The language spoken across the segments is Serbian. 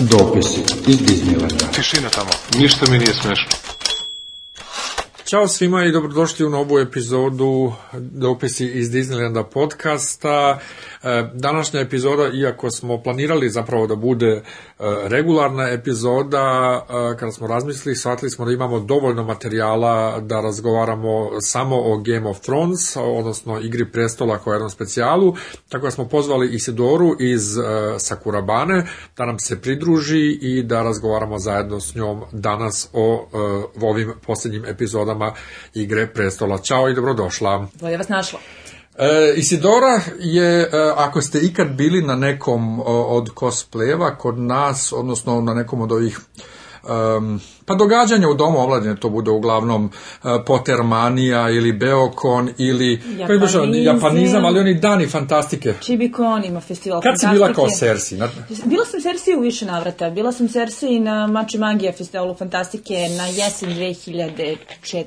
Дописи из Диснейленда. Тишина там. Ничто меня не смешно. Ćao svima i dobrodošli u novu epizodu dopisi iz Disneylanda podcasta. E, današnja epizoda, iako smo planirali zapravo da bude e, regularna epizoda, e, kada smo razmislili, shvatili smo da imamo dovoljno materijala da razgovaramo samo o Game of Thrones, odnosno Igri prestola kao jednom specijalu, tako da smo pozvali Isidoru iz Sakurabane da nam se pridruži i da razgovaramo zajedno s njom danas o, o ovim posljednjim epizodama Igre prestola. Ćao i dobrodošla. Bolje vas našla. E, Isidora je, e, ako ste ikad bili na nekom od cosplayeva kod nas, odnosno na nekom od ovih um, pa događanja u domu omladine, to bude uglavnom e, Potermanija ili Beokon ili Japanizam, Japanizam ali oni dani fantastike. Čibikon ima festival Kad fantastike. si bila kao Sersi? Na... Bila sam Sersi u više navrata. Bila sam Sersi na Mači Magija festivalu fantastike na jesen 2014.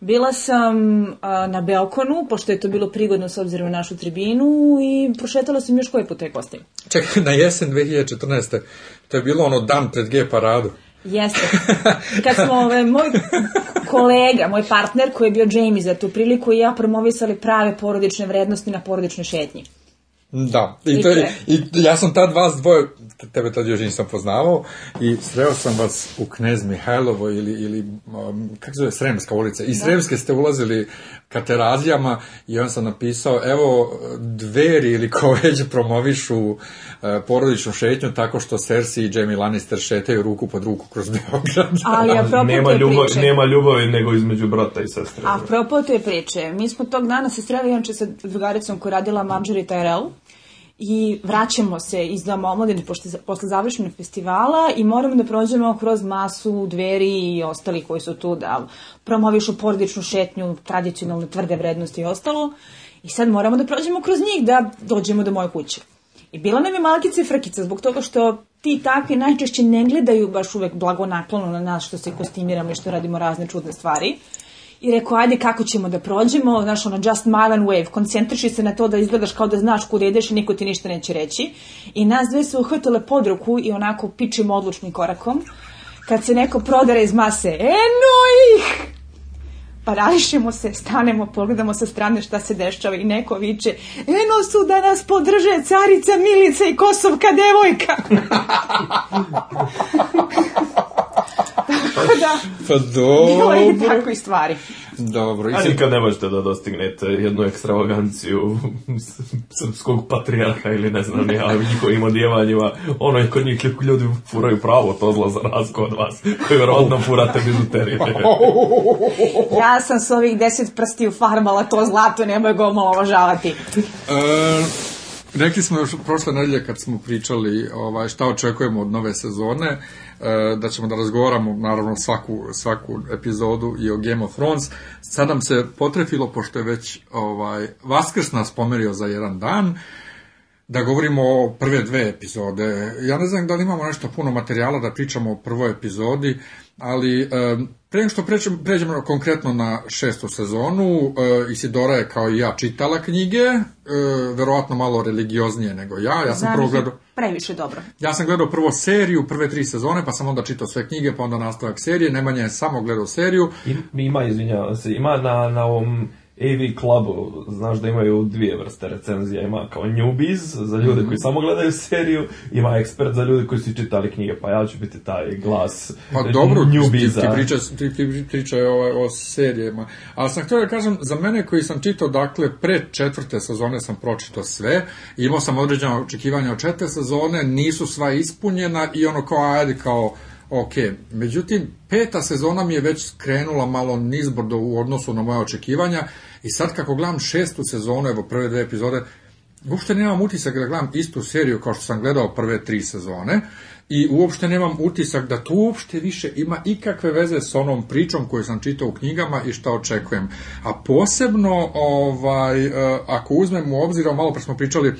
Bila sam a, na balkonu, pošto je to bilo prigodno s obzirom na našu tribinu i prošetala sam još koje po te kosti. Čekaj, na jesen 2014. To je bilo ono dan pred G paradu. Jeste. Kad smo ove, moj kolega, moj partner koji je bio Jamie za tu priliku i ja promovisali prave porodične vrednosti na porodičnoj šetnji. Da, i, to, i, i ja sam tad vas dvoje tebe tad još nisam poznavao i sreo sam vas u Knez Mihajlovo ili, ili um, kako zove, Sremska ulica. I da. Sremske ste ulazili kateradljama i on sam napisao, evo, dveri ili ko već promovišu e, porodičnu šetnju tako što Cersei i Jamie Lannister šetaju ruku pod ruku kroz Beograd. Ali apropo nema, ljubav, priče. nema ljubavi nego između brata i sestre. A Apropo te priče, mi smo tog dana se sreli, on će sa drugaricom koja radila Marjorie Tyrell, i vraćamo se iz Doma omladine pošle, posle završenog festivala i moramo da prođemo kroz masu dveri i ostali koji su tu da promovišu porodičnu šetnju, tradicionalne tvrde vrednosti i ostalo. I sad moramo da prođemo kroz njih da dođemo do moje kuće. I bila nam je i frkica zbog toga što ti takvi najčešće ne gledaju baš uvek blagonaklono na nas što se kostimiramo i što radimo razne čudne stvari i rekao, ajde kako ćemo da prođemo, znaš, ono, just mile and wave, koncentriši se na to da izgledaš kao da znaš kuda ideš i niko ti ništa neće reći. I nas dve su uhvatile pod ruku i onako pičim odlučnim korakom, kad se neko prodere iz mase, eno ih! parališemo se, stanemo, pogledamo sa strane šta se dešava i neko viče eno su da nas podrže carica Milica i Kosovka devojka. Tako da, pa dobro. bilo je tako i stvari. Dobro. I A nikad ne možete da dostignete jednu ekstravaganciju srpskog patrijarha ili ne znam ja, njihovim odjevanjima. Ono je kod njih ljudi furaju pravo to zlo za razgo od vas, koji vjerovatno furate bizuterije. ja sam s ovih deset prsti ufarbala to zlato, nemoj ga omalovažavati. E... Rekli smo još prošle nedelje kad smo pričali ovaj, šta očekujemo od nove sezone, e, da ćemo da razgovaramo naravno svaku, svaku epizodu i o Game of Thrones. Sad nam se potrefilo, pošto je već ovaj, Vaskrs nas pomerio za jedan dan, da govorimo o prve dve epizode. Ja ne znam da li imamo nešto puno materijala da pričamo o prvoj epizodi, Ali pre što pređemo, pređemo konkretno na šestu sezonu, eh, Isidora je kao i ja čitala knjige, eh, verovatno malo religioznije nego ja. Ja sam prvo gledao... Previše dobro. Ja sam gledao prvo seriju, prve tri sezone, pa sam onda čitao sve knjige, pa onda nastavak serije. Nemanja je samo gledao seriju. ima, izvinjavam se, ima na, na ovom AV klubu, znaš da imaju dvije vrste recenzija, ima kao newbies za ljude koji mhm. samo gledaju seriju, ima ekspert za ljude koji su čitali knjige, pa ja ću biti taj glas Pa dobro, newbies ti, ti priča, ti, ti priča o, ovaj, o serijama, ali sam htio da kažem, za mene koji sam čitao, dakle, pre četvrte sezone sam pročitao sve, imao sam određena očekivanja od četvrte sezone, nisu sva ispunjena i ono kao, ajde, kao, ok. Međutim, peta sezona mi je već skrenula malo nizbrdo u odnosu na moje očekivanja I sad kako gledam šestu sezonu, evo prve dve epizode, uopšte nemam utisak da gledam istu seriju kao što sam gledao prve tri sezone i uopšte nemam utisak da to uopšte više ima ikakve veze sa onom pričom koju sam čitao u knjigama i šta očekujem. A posebno, ovaj, e, ako uzmem u obzir, malo pre smo pričali e,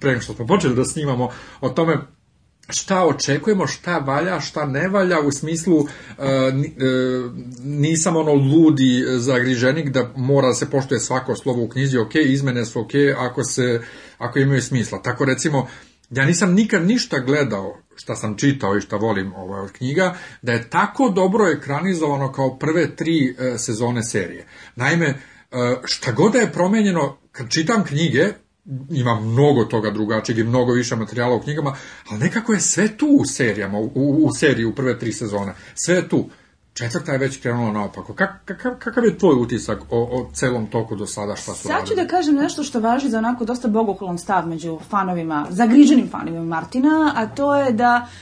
pre nego što smo počeli da snimamo o tome šta očekujemo, šta valja, šta ne valja, u smislu e, e, nisam ono ludi zagriženik da mora da se poštuje svako slovo u knjizi, ok, izmene su ok, ako, se, ako imaju smisla. Tako recimo, ja nisam nikad ništa gledao šta sam čitao i šta volim ovaj, od knjiga, da je tako dobro ekranizovano kao prve tri e, sezone serije. Naime, e, šta god da je promenjeno, kad čitam knjige, ima mnogo toga drugačijeg i mnogo više materijala u knjigama, ali nekako je sve tu u serijama, u, u, u seriji, u prve tri sezone. Sve tu. Četvrta je već krenula naopako. Kak, kakav, kakav je tvoj utisak o, o celom toku do sada šta su Sad ću da kažem nešto što važi za onako dosta bogokolon stav među fanovima, zagriđenim fanovima Martina, a to je da uh,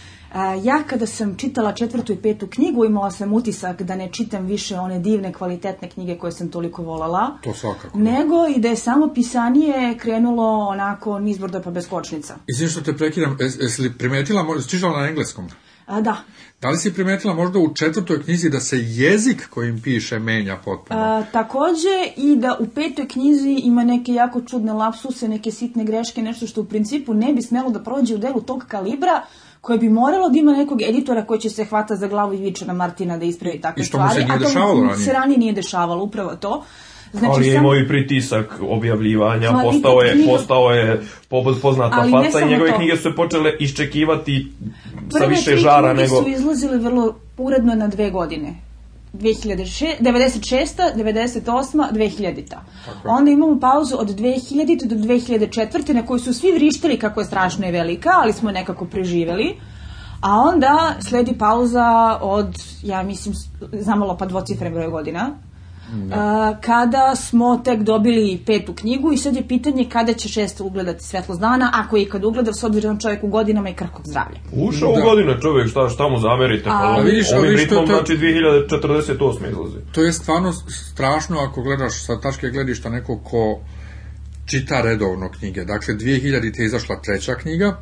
Ja kada sam čitala četvrtu i petu knjigu, imala sam utisak da ne čitam više one divne, kvalitetne knjige koje sam toliko volala. To svakako. Da. Nego i da je samo pisanje krenulo onako nizbrdo pa bez kočnica. Izvim što te prekiram, jesi li primetila, stižala na engleskom? A, da. Da li si primetila možda u četvrtoj knjizi da se jezik kojim piše menja potpuno? A, takođe i da u petoj knjizi ima neke jako čudne lapsuse, neke sitne greške, nešto što u principu ne bi smelo da prođe u delu tog kalibra, koje bi moralo da ima nekog editora koji će se hvata za glavu i viče na Martina da ispravi takve stvari. I što mu se nije dešavalo ranije. A to se ranije nije dešavalo, upravo to. Znači, ali je imao i pritisak objavljivanja, postao je, knjiga... postao je poznata faca i njegove to. knjige su se počele iščekivati Prve sa više žara nego... Prve su izlazile vrlo uredno na dve godine. 2096, 98, 2000. Tako. Onda imamo pauzu od 2000. do 2004. na koju su svi vrištali kako je strašno i velika, ali smo je nekako preživeli. A onda sledi pauza od, ja mislim, zamalo pa dvocifren broj godina, Da. kada smo tek dobili petu knjigu i sad je pitanje kada će šesta ugledati svetlost dana, ako je ikad ugleda, s obzirom čovjek u godinama i krkog zdravlja. Ušao da. u godine čovjek, šta, šta mu zamerite? A, pa, vidiš, ovim ritmom, to, znači 2048 izlazi. To je stvarno strašno ako gledaš sa tačke gledišta neko ko čita redovno knjige. Dakle, 2000 je izašla treća knjiga,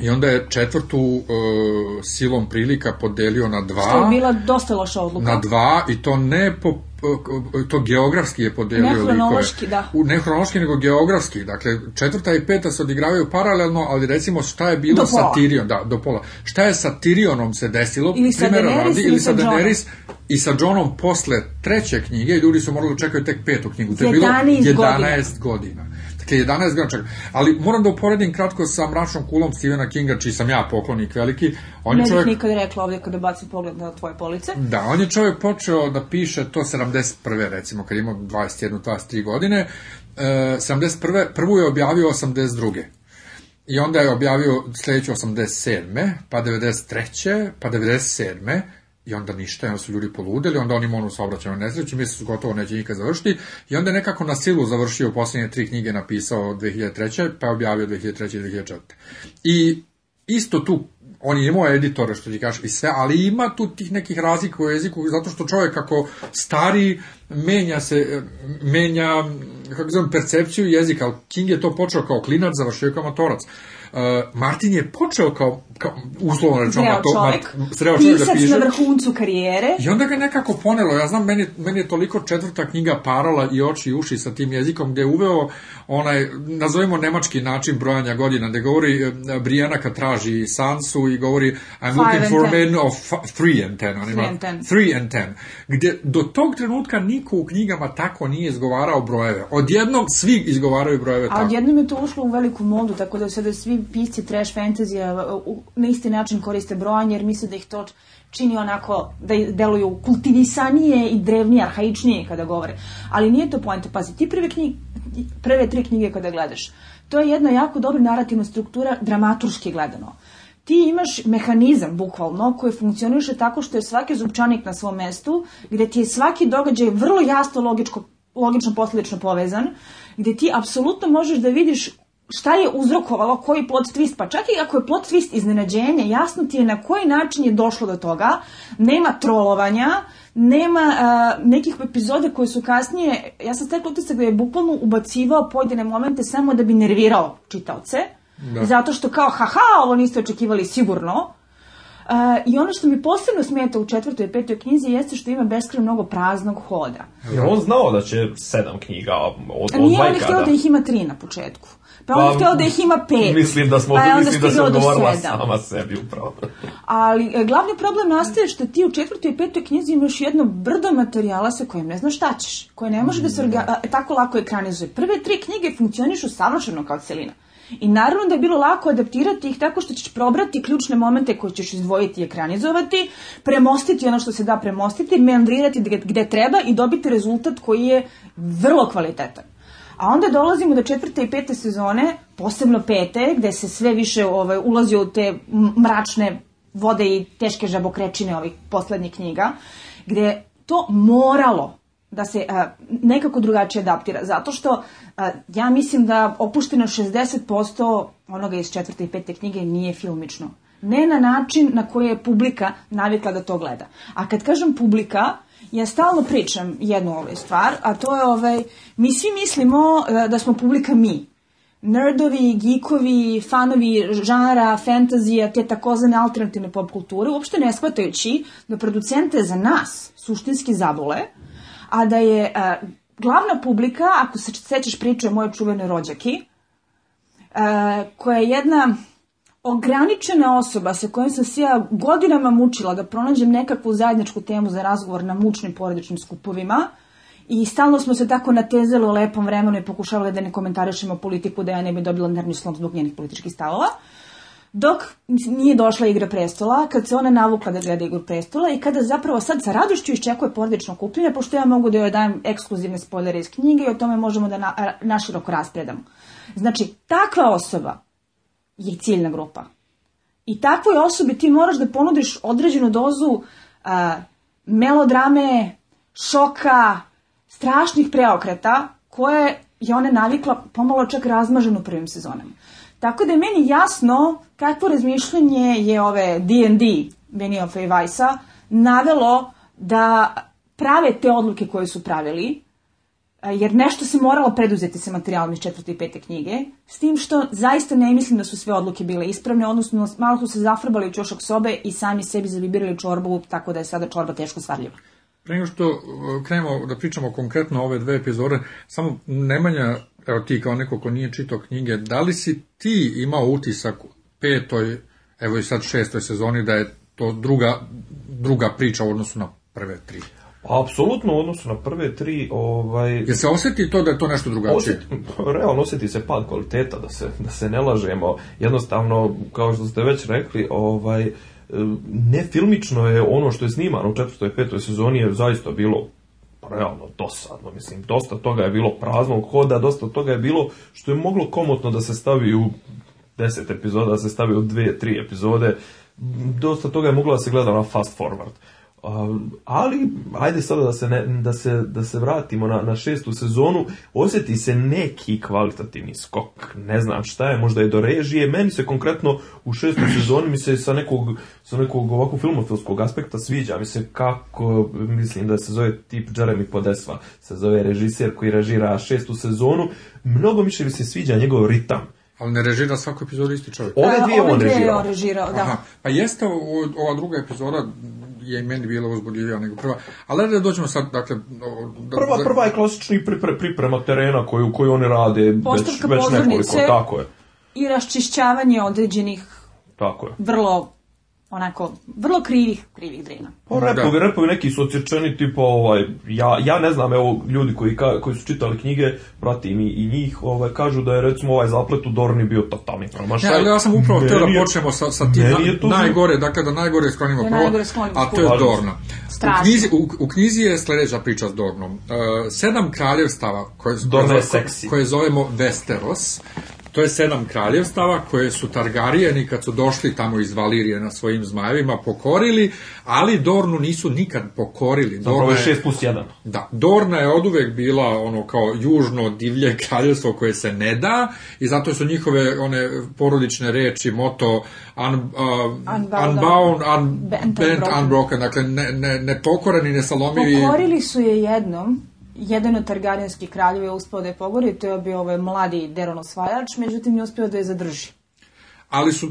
I onda je četvrtu e, silom prilika podelio na dva. Što je bila dosta loša odluka. Na dva i to ne po to geografski je podelio likove. da. U, ne hronološki, nego geografski. Dakle, četvrta i peta se odigravaju paralelno, ali recimo šta je bilo sa Tirion, da, do pola. Šta je sa Tirionom se desilo, ili primjera radi, ili sa Daenerys, i sa Johnom posle treće knjige, ljudi su morali da čekaju tek petu knjigu. To je bilo 11 godina. 11 godina četke, 11 gračaka. Ali moram da uporedim kratko sa mračnom kulom Stevena Kinga, čiji sam ja poklonik veliki. On je ne čovjek... bih nikad rekla ovdje kada baci pogled na tvoje police. Da, on je čovjek počeo da piše to 71. recimo, kad imao 21, 23 godine. E, 71. prvu je objavio 82. I onda je objavio sledeću 87. pa 93. pa 97 i onda ništa, onda su ljudi poludeli, onda oni imaju saobraćajnu nesreću, misle su gotovo neće nikad završiti i onda nekako na silu završio u poslednje tri knjige napisao 2003. pa je objavio 2003. i 2004. I isto tu on je imao editore, što ti kažeš, i sve, ali ima tu tih nekih razlika u jeziku, zato što čovjek kako stari, menja se, menja, kako znam, percepciju jezika, ali King je to počeo kao klinac, završio je kao motorac. Uh, Martin je počeo kao, kao uslovno rečeno, to, čovjek. Mart, zreo čovjek da Pisac da piše. na vrhuncu karijere. I onda ga nekako ponelo, ja znam, meni, meni je toliko četvrta knjiga parala i oči i uši sa tim jezikom, gde je uveo onaj, nazovimo nemački način brojanja godina, gde govori eh, Brijana kad traži Sansu i govori I'm looking for men of three and ten, on ima, three and ten, gde do tog trenutka ni niko u knjigama tako nije izgovarao brojeve. Odjednom svi izgovaraju brojeve tako. A odjednom je to ušlo u veliku modu, tako da sada svi pisci trash fantasy uh, na isti način koriste brojanje, jer misle da ih to čini onako da deluju kultivisanije i drevnije, arhaičnije kada govore. Ali nije to poenta. Pazi, ti prve, knjige, prve tri knjige kada gledaš, to je jedna jako dobra narativna struktura dramaturški gledano ti imaš mehanizam, bukvalno, koji funkcioniše tako što je svaki zupčanik na svom mestu, gde ti je svaki događaj vrlo jasno logičko, logično posledično povezan, gde ti apsolutno možeš da vidiš šta je uzrokovalo koji plot twist, pa čak i ako je plot twist iznenađenje, jasno ti je na koji način je došlo do toga, nema trolovanja, nema uh, nekih epizoda koje su kasnije, ja sam stekla utisak da je bukvalno ubacivao pojedine momente samo da bi nervirao čitaoce, Da. Zato što kao, haha, ovo niste očekivali sigurno. Uh, I ono što mi posebno smeta u četvrtoj i petoj knjizi jeste što ima beskreno mnogo praznog hoda. Jer on znao da će sedam knjiga od, od Nije on je htio da? da ih ima tri na početku. Pa, on je pa, htio da ih ima pet. Mislim da smo, pa mislim da se odgovorila sedam. sama sebi upravo. Ali e, glavni problem nastaje što ti u četvrtoj i petoj knjizi imaš jedno brdo materijala sa kojim ne znaš šta ćeš. Koje ne može da se orga, mm. e, tako lako ekranizuje. Prve tri knjige funkcionišu savršeno kao celina. Mm I naravno da je bilo lako adaptirati ih tako što ćeš probrati ključne momente koje ćeš izdvojiti i ekranizovati, premostiti ono što se da premostiti, meandrirati gde, treba i dobiti rezultat koji je vrlo kvalitetan. A onda dolazimo do četvrte i pete sezone, posebno pete, gde se sve više ovaj, ulazi u te mračne vode i teške žabokrečine ovih poslednjih knjiga, gde to moralo da se a, nekako drugačije adaptira, zato što a, ja mislim da opušteno 60% onoga iz četvrte i pete knjige nije filmično. Ne na način na koji je publika navikla da to gleda. A kad kažem publika, ja stalno pričam jednu ovaj stvar, a to je ovaj, mi svi mislimo a, da smo publika mi. Nerdovi, geekovi, fanovi žanra, fentazija, te takozvane alternativne pop kulture, uopšte ne shvatajući da producente za nas suštinski zabole, uh, a da je uh, glavna publika, ako se sećaš priče o mojoj čuvenoj rođaki, uh, koja je jedna ograničena osoba sa kojom sam se ja godinama mučila da pronađem nekakvu zajedničku temu za razgovor na mučnim porodičnim skupovima, I stalno smo se tako natezali u lepom vremenu i pokušavali da ne komentarišemo politiku da ja ne bi dobila nervni slom zbog njenih političkih stavova. Uh, dok nije došla Igra prestola, kad se ona navukla da gleda Igru prestola i kada zapravo sad sa radošću iščekuje porodično kupljenje, pošto ja mogu da joj dajem ekskluzivne spoilere iz knjige i o tome možemo da na, naširoko raspredamo. Znači, takva osoba je ciljna grupa. I takvoj osobi ti moraš da ponudiš određenu dozu a, melodrame, šoka, strašnih preokreta koje je ona navikla pomalo čak razmažen u prvim sezonama. Tako da je meni jasno kakvo razmišljanje je ove D&D Beniofa i Weissa navelo da prave te odluke koje su pravili, jer nešto se moralo preduzeti sa materijalom iz četvrte i pete knjige, s tim što zaista ne mislim da su sve odluke bile ispravne, odnosno malo su se zafrbali u čošak sobe i sami sebi zabibirali čorbu, tako da je sada čorba teško svarljiva. Pre nego što e, krenemo da pričamo konkretno ove dve epizode, samo Nemanja evo ti kao neko ko nije čitao knjige, da li si ti imao utisak u petoj, evo i sad šestoj sezoni, da je to druga, druga priča u odnosu na prve tri? Pa, apsolutno u odnosu na prve tri... Ovaj... Jer se osjeti to da je to nešto drugačije? Osjeti, realno osjeti se pad kvaliteta, da se, da se ne lažemo. Jednostavno, kao što ste već rekli, ovaj, e, nefilmično je ono što je snimano u četvrtoj i petoj sezoni je zaista bilo realno dosadno, mislim, dosta toga je bilo praznog hoda, dosta toga je bilo što je moglo komotno da se stavi u 10 epizoda, da se stavi u dvije, tri epizode, dosta toga je moglo da se gleda na fast forward. Ehm, ali ajde sada da se, ne, da se, da se vratimo na, na šestu sezonu, osjeti se neki kvalitativni skok, ne znam šta je, možda je do režije, meni se konkretno u šestoj sezoni mi se sa nekog, sa nekog ovako filmofilskog aspekta sviđa, mi se kako, mislim da se zove tip Jeremy Podesva, se zove režiser koji režira šestu sezonu, mnogo više mi se sviđa njegov ritam, Ali ne režira svaku epizodu isti čovjek. Ove dvije on režirao. Ove dvije on režirao, da. Aha. Pa jeste ova druga epizoda je meni bila uzbudljivija nego prva. Ali da dođemo sad, dakle... Da, prva, prva je klasični pripre, priprema terena koju, koju oni rade Postavka već, već nekoliko, tako je. I raščišćavanje određenih tako je. vrlo onako, vrlo krivih, krivih drina. Pa repovi, repovi neki su ocječeni, tipa, ovaj, ja, ja ne znam, evo, ljudi koji, ka, koji su čitali knjige, pratim i, i njih, ovaj, kažu da je, recimo, ovaj zaplet u Dorni bio totalni promašaj. Ja, ja sam upravo htio da počnemo sa, sa tim na, najgore, dakle, da najgore sklonimo da prvo, a to je Dorna. U knjizi, u, u knjizi je sledeća priča s Dornom. Uh, sedam kraljevstava, koje, Dorna koje, koje zovemo Westeros, To je sedam kraljevstava koje su Targarijeni kad su došli tamo iz Valirije na svojim zmajevima pokorili, ali Dornu nisu nikad pokorili. Dorna je 6 plus 1. Da, Dorna je od uvek bila ono kao južno divlje kraljevstvo koje se ne da i zato su njihove one porodične reči, moto un, uh, unbound, un, unbroken. dakle ne, ne, pokorani, ne nesalomivi. Pokorili su je jednom, jedan od Targaryenskih kraljeva je uspeo da je pogori, to je bio ovaj mladi Deron osvajač, međutim je uspeo da je zadrži. Ali su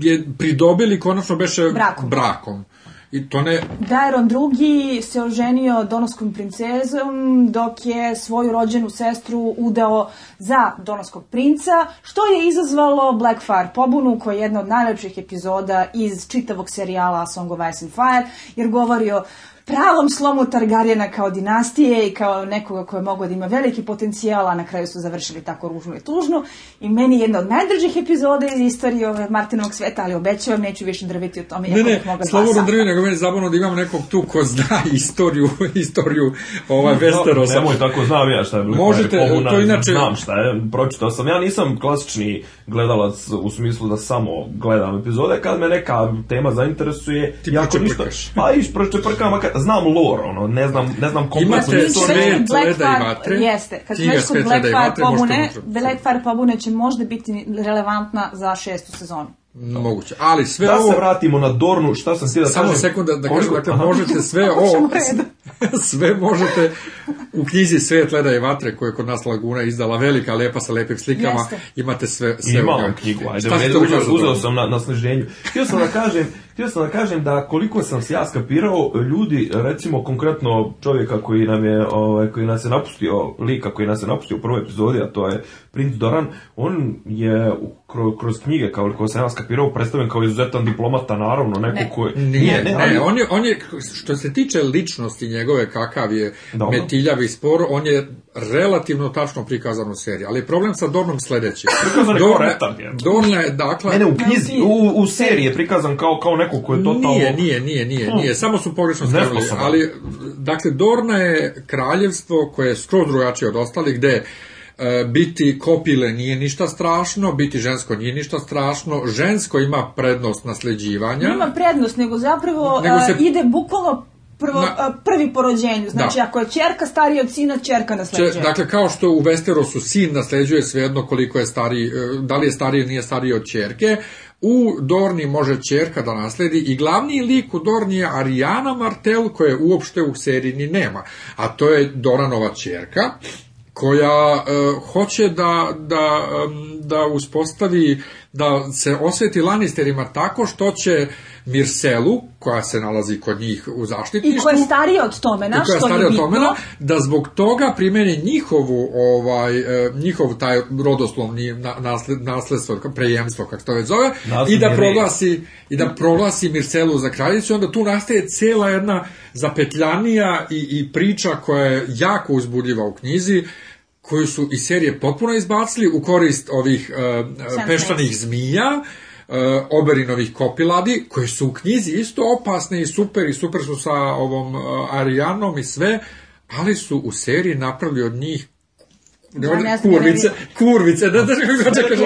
je pridobili konačno beše brakom. brakom. I to ne... Daeron drugi se oženio donoskom princezom dok je svoju rođenu sestru udao za donoskog princa, što je izazvalo Blackfire pobunu koja je jedna od najlepših epizoda iz čitavog serijala Song of Ice and Fire, jer govori o pravom slomu Targarjena kao dinastije i kao nekoga koja je mogao da ima veliki potencijal, a na kraju su završili tako ružno i tužno. I meni je jedna od najdražih epizoda iz istorije ove Martinovog sveta, ali obećavam, neću više drviti o tome. Ne, ne, da slobodno drvi, nego meni zabavno da imam nekog tu ko zna istoriju, istoriju ovaj Westerosa. No, nemoj tako, znam ja šta je bilo. Možete, Pomuna, to inače... Znam šta je, pročitao sam. Ja nisam klasični gledalac u smislu da samo gledam epizode, kad me neka tema zainteresuje, Ti jako ništa... Pa iš, pročeprkam, a znam lore, ono, ne znam, ne znam kompletno imate istoriju. Znači, da Black Leda i vatre. Jeste, kad smo nešto da Black Fire pobune, da Black Fire pobune će možda biti relevantna za šestu sezonu. Moguće, ali sve da ovo... Da se vratimo na Dornu, šta sam htio Samo Samo sekunda da kažem, dakle, možete sve ovo... sve možete u knjizi Svet leda i vatre koju je kod nas Laguna izdala velika lepa sa lepim slikama Jeste. imate sve sve Imam knjigu ajde meni uzeo, uzeo sam na na snaženju htio sam da kažem htio sam da kažem da koliko sam se ja skapirao ljudi recimo konkretno čovjeka koji nam je ovaj koji nas je napustio lika koji nas je napustio u prvoj epizodi a to je princ Doran on je kroz, kroz knjige kao koliko sam ja skapirao predstavljen kao izuzetan diplomata naravno neko ne. ko je nije, ne, ne, ne, on je on je što se tiče ličnosti njegove kakav je Dobro. metiljavi spor, on je relativno tačno prikazan u seriji. Ali problem sa Dornom sledeći. Dorn, je, dakle... Ne, ne, u knjizi, u, u seriji je prikazan kao, kao neko ko je totalno... Nije, nije, nije, nije, hmm. nije. Samo su pogrešno stavili. Ali, dakle, Dorna je kraljevstvo koje je skroz drugačije od ostalih, gde e, biti kopile nije ništa strašno, biti žensko nije ništa strašno, žensko ima prednost nasleđivanja. Nema prednost, nego zapravo nego e, se... ide bukvalno prvo, na, prvi porođenju. Znači, da. ako je čerka starija od sina, čerka nasleđuje. Dakle, kao što u Westerosu sin nasleđuje svejedno koliko je stariji, e, da li je stariji ili nije stariji od čerke, u Dorni može čerka da nasledi i glavni lik u Dorni je Ariana Martel, koje uopšte u seriji nema, a to je Doranova čerka koja e, hoće da, da, da uspostavi, da se osveti Lannisterima tako što će Mirselu, koja se nalazi kod njih u zaštitništvu. I koja je starija od Tomena, koja što je bitno. Tomena, da zbog toga primeni njihovu, ovaj, e, njihov taj rodoslovni nasled, nasledstvo, prejemstvo, kako to već zove, Naslednji i da proglasi, i da proglasi Mirselu za kraljicu, onda tu nastaje cela jedna zapetljanija i, i priča koja je jako uzbudljiva u knjizi, koju su iz serije potpuno izbacili u korist ovih uh, e, peštanih zmija, uh, Oberinovih kopiladi, koje su u knjizi isto opasne i super, i super su sa ovom uh, e, Arijanom i sve, ali su u seriji napravili od njih Ne, kurvice, kurvice, da, da, kako čekaš.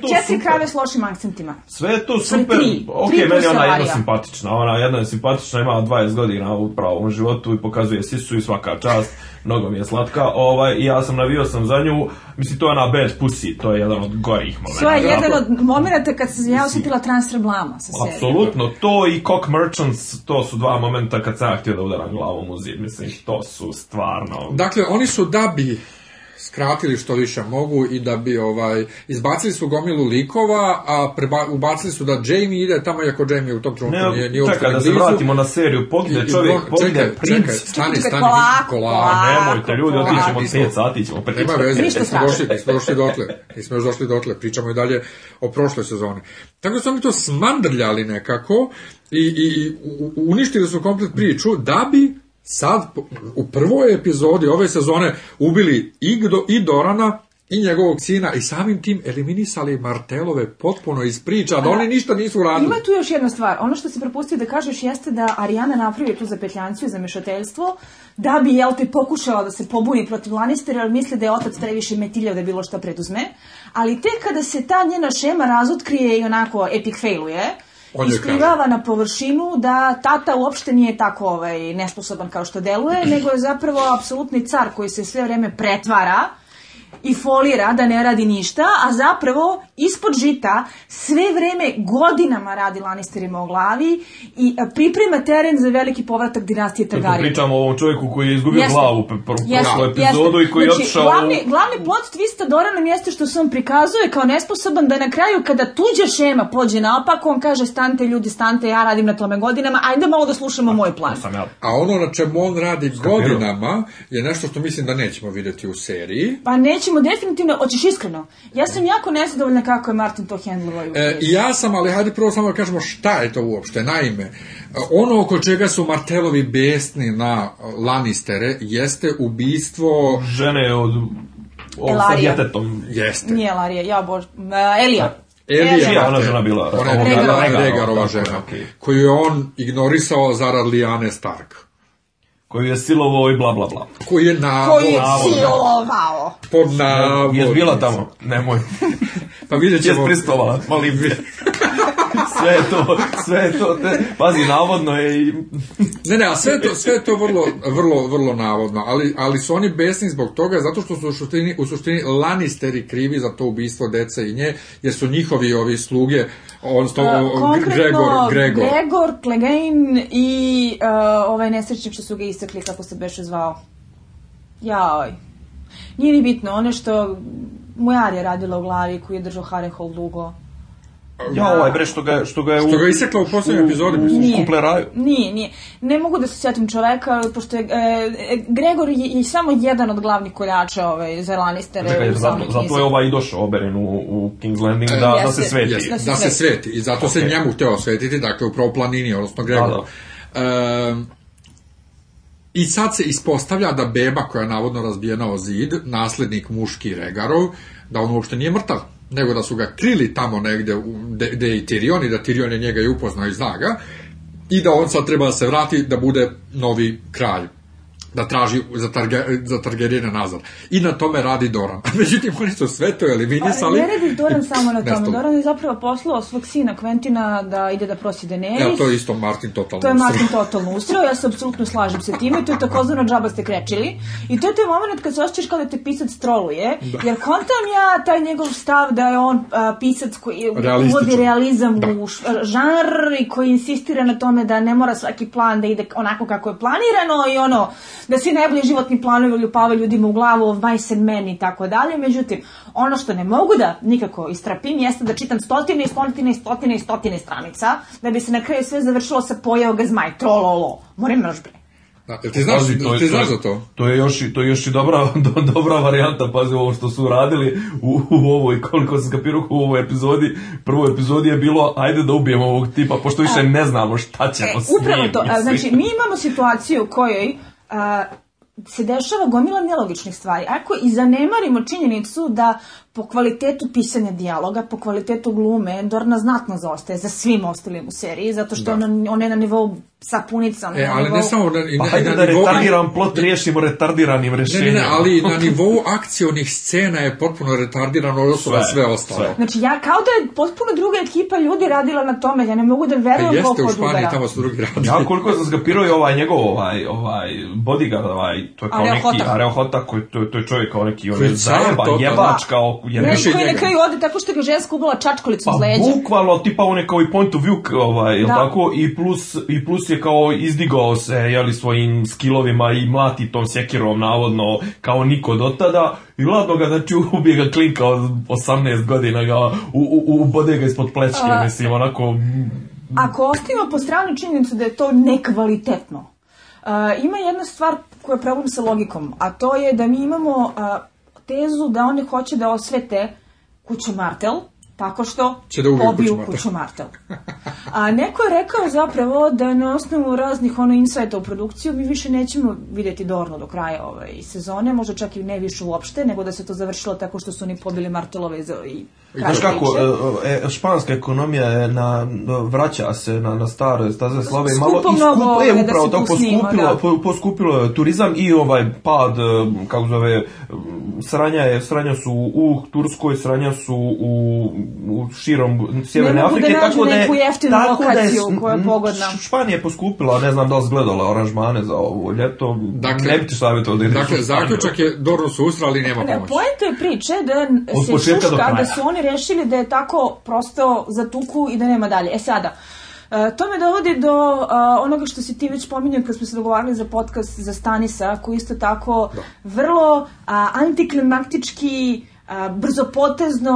to Jesse krave s lošim akcentima. Sve je to super. Tri, ok, tri meni je ona jedna simpatična, ona jedna je simpatična, ima 20 godina u pravom životu i pokazuje sisu i svaka čast. Mnogo mi je slatka, ovaj, ja sam navio sam za nju, mislim, to je ona bad pussy, to je jedan od gorih momenta. To je jedan od momenta kad sam ja osjetila transfer blama sa serijom. Apsolutno, to i Cock Merchants, to su dva momenta kad sam ja htio da udaram glavom u zid, mislim, to su stvarno... Dakle, oni su da bi skratili što više mogu i da bi ovaj izbacili su gomilu likova, a preba, ubacili su da Jamie ide tamo iako Jamie u tom trenutku nije ni uopšte da se vratimo na seriju, pogine čovjek, pogine princ, stani, stani, kola, kola, nemojte ljudi, otićemo 5 sati, ćemo pričati. Nema veze, nismo došli, nismo došli dotle, smo još došli dotle, pričamo i dalje o prošloj sezoni. Tako su oni to smandrljali nekako i, i, i uništili su komplet priču da bi sad u prvoj epizodi ove sezone ubili i, do, i Dorana i njegovog sina i samim tim eliminisali Martelove potpuno iz priča, da oni ništa nisu radili. Ima tu još jedna stvar, ono što se propustio da kažeš jeste da Ariana napravi tu zapetljanciju za mešateljstvo, da bi jel te pokušala da se pobuni protiv Lannistera, jer misli da je otac previše metiljao da bilo šta preduzme, ali tek kada se ta njena šema razotkrije i onako epic failuje, On isplivava na površinu da tata uopšte nije tako ovaj, nesposoban kao što deluje, nego je zapravo apsolutni car koji se sve vreme pretvara i folira da ne radi ništa, a zapravo ispod žita sve vreme godinama radi Lannisterima o glavi i e, priprema teren za veliki povratak dinastije Targaryen. Pričamo o ovom čovjeku koji je izgubio jeste. glavu prošlu epizodu jeste. i koji znači, je Glavni, glavni plot twista Doranom jeste što se on prikazuje kao nesposoban da na kraju kada tuđa šema pođe naopako, on kaže stante ljudi, stante, ja radim na tome godinama, ajde malo da slušamo a, moj plan. Sam ja. A ono na čemu on radi godinama je nešto što mislim da nećemo videti u seriji. Pa nećemo definitivno, hoćeš iskreno. Ja sam jako nezadovoljna kako je Martin to hendlovao. E, ja sam, ali hajde prvo samo da kažemo šta je to uopšte. Naime, ono oko čega su Martelovi besni na Lannistere jeste ubistvo... Žene od... Ovo sa Jeste. Nije Larija, ja bož... E, Elija. Elija, Čija ona žena bila? Ona je Regarova žena, okay. koju je on ignorisao zarad Lijane Stark koju je silovao i bla bla bla. Koji je navod. Koji je silovao. Po navod. Jesi bila tamo? Nemoj. pa vidjet ćemo. Jesi pristovala, molim. sve je to, sve je to, te, pazi, navodno je i... ne, ne, a sve je to, sve je to vrlo, vrlo, vrlo navodno, ali, ali su oni besni zbog toga, zato što su u suštini, u suštini Lannisteri krivi za to ubistvo dece i nje, jer su njihovi ovi sluge, on sto, Gregor, Gregor. Gregor, Clegane i uh, ovaj nesrećnik što su ga istakli, kako se beše zvao. Jaoj. Nije ni bitno, ono što Mujar je radila u glavi, koji je držao Harehold dugo. Ja, da. ovaj bre što ga što ga je što ga isekla u poslednjoj epizodi mislim kupleraju. Nije, nije. Ne mogu da se setim čoveka pošto je, e, e, Gregor je, je samo jedan od glavnih koljača ove ovaj, za Lannister. Čekaj, zato, zato je ova i došao oberen u, u King's Landing da, jeste, da se sveti. Jeste, da, se, da se sveti i zato okay. se njemu hteo svetiti, dakle upravo planini, odnosno Gregor. Da, da. E, I sad se ispostavlja da beba koja je navodno razbijena o zid, naslednik muški Regarov, da on uopšte nije mrtav nego da su ga krili tamo negde gde je i Tirion i da Tirion je njega i upoznao i zna ga i da on sad treba da se vrati da bude novi kralj da traži za, targe, za Targaryen nazad. I na tome radi Doran. Međutim, oni su sve to eliminisali. Pa, ne radi Doran samo na tome. Doran je zapravo poslao svog sina Kventina da ide da prosi Daenerys. Ja, to je isto Martin totalno To je Martin totalno usreo. Ja se apsolutno slažem sa time. To je takozvano džaba ste krečili. I to je taj moment kad se osjećaš kao da te pisac troluje. Da. Jer kontam ja taj njegov stav da je on a, pisac koji uvodi realizam da. u žanr i koji insistira na tome da ne mora svaki plan da ide onako kako je planirano i ono da svi najbolji životni planovi uljupavaju ljudima u glavu vaj oh, se meni i tako dalje. Međutim, ono što ne mogu da nikako istrapim jeste da čitam stotine i stotine i stotine i stotine stranica da bi se na kraju sve završilo sa pojeo ga zmaj, trololo, moram mržbe. Da, jel ti znaš, pazi, to, je, ti znaš za to? To je još i, to je još i dobra, do, dobra varijanta, pazi ovo što su radili u, u ovoj, koliko se skapirao u ovoj epizodi, prvoj epizodi je bilo ajde da ubijemo ovog tipa, pošto više e, ne znamo šta ćemo e, s njim. Upravo to, znači mi imamo situaciju u kojoj a, se dešava gomila nelogičnih stvari. Ako i zanemarimo činjenicu da po kvalitetu pisanja dijaloga, po kvalitetu glume, Dorna znatno zaostaje za svim ostalim u seriji, zato što da. ona, ona je na nivou sapunica. Ona e, ali nivou... ne samo da- pa na, na, pa hajde da nivou... retardiran plot riješimo retardiranim rešenjem. Ne, ne, ne, ali na nivou akcionih scena je potpuno retardiran odnosno na sve ostalo. Sve. Znači ja kao da je potpuno druga ekipa ljudi radila na tome, ja ne mogu da verujem e, koliko odudara. Jeste u Španiji, tamo su drugi radili. Ja koliko sam zgapirao je ovaj njegov ovaj, ovaj bodyguard, ovaj, to je kao Areo neki Areohota, koji, to, to je čovjek kao ovaj, neki, on ovaj, je zajeba, jebač, kao je mišljenje. Koji na kraju ode tako što ga ženska ubala čačkolicu pa, iz leđa. Pa bukvalno, tipa on je kao i point of view, ovaj, da. tako, i plus, i plus je kao izdigao se, je jeli, svojim skillovima i mlati tom sekirom, navodno, kao niko do tada, i vladno ga, znači, ubije ga klinka od 18 godina, ga, u, u, ubode ga ispod plečke, A... mislim, onako... Ako ostavimo po strani činjenicu da je to nekvalitetno, Uh, ima jedna stvar koja je problem sa logikom, a to je da mi imamo uh, tezu da oni hoće da osvete kuću Martel, tako što će da pobiju kuću Martel. A neko je rekao zapravo da na osnovu raznih ono insajta u produkciju mi više nećemo videti Dorno do kraja ove ovaj, sezone, možda čak i ne više uopšte, nego da se to završilo tako što su oni pobili Martelove i Znaš kako, e, e, e, španska ekonomija je na, vraća se na, na stare staze slave Skupo malo i skupo je ovaj, da upravo da to poskupilo, da. poskupilo turizam i ovaj pad, e, kako zove, sranja, je, sranja su u Turskoj, sranja su u u širom sjeverne da Afrike, da tako da je... neku jeftinu tako lokaciju da je, koja je pogodna. Španija je poskupila, ne znam da li gledala aranžmane za ovo ljeto, dakle, ne bi ti savjetovao da ideš Dakle, zaključak je Dorno su usrali, nema pomoći. Ne, pojento je priče da se šuška, da su oni rešili da je tako prosto za i da nema dalje. E sada, Uh, to me dovodi do uh, onoga što si ti već pominjao kad smo se dogovarali za podcast za Stanisa, koji isto tako da. vrlo uh, antiklimaktički brzopotezno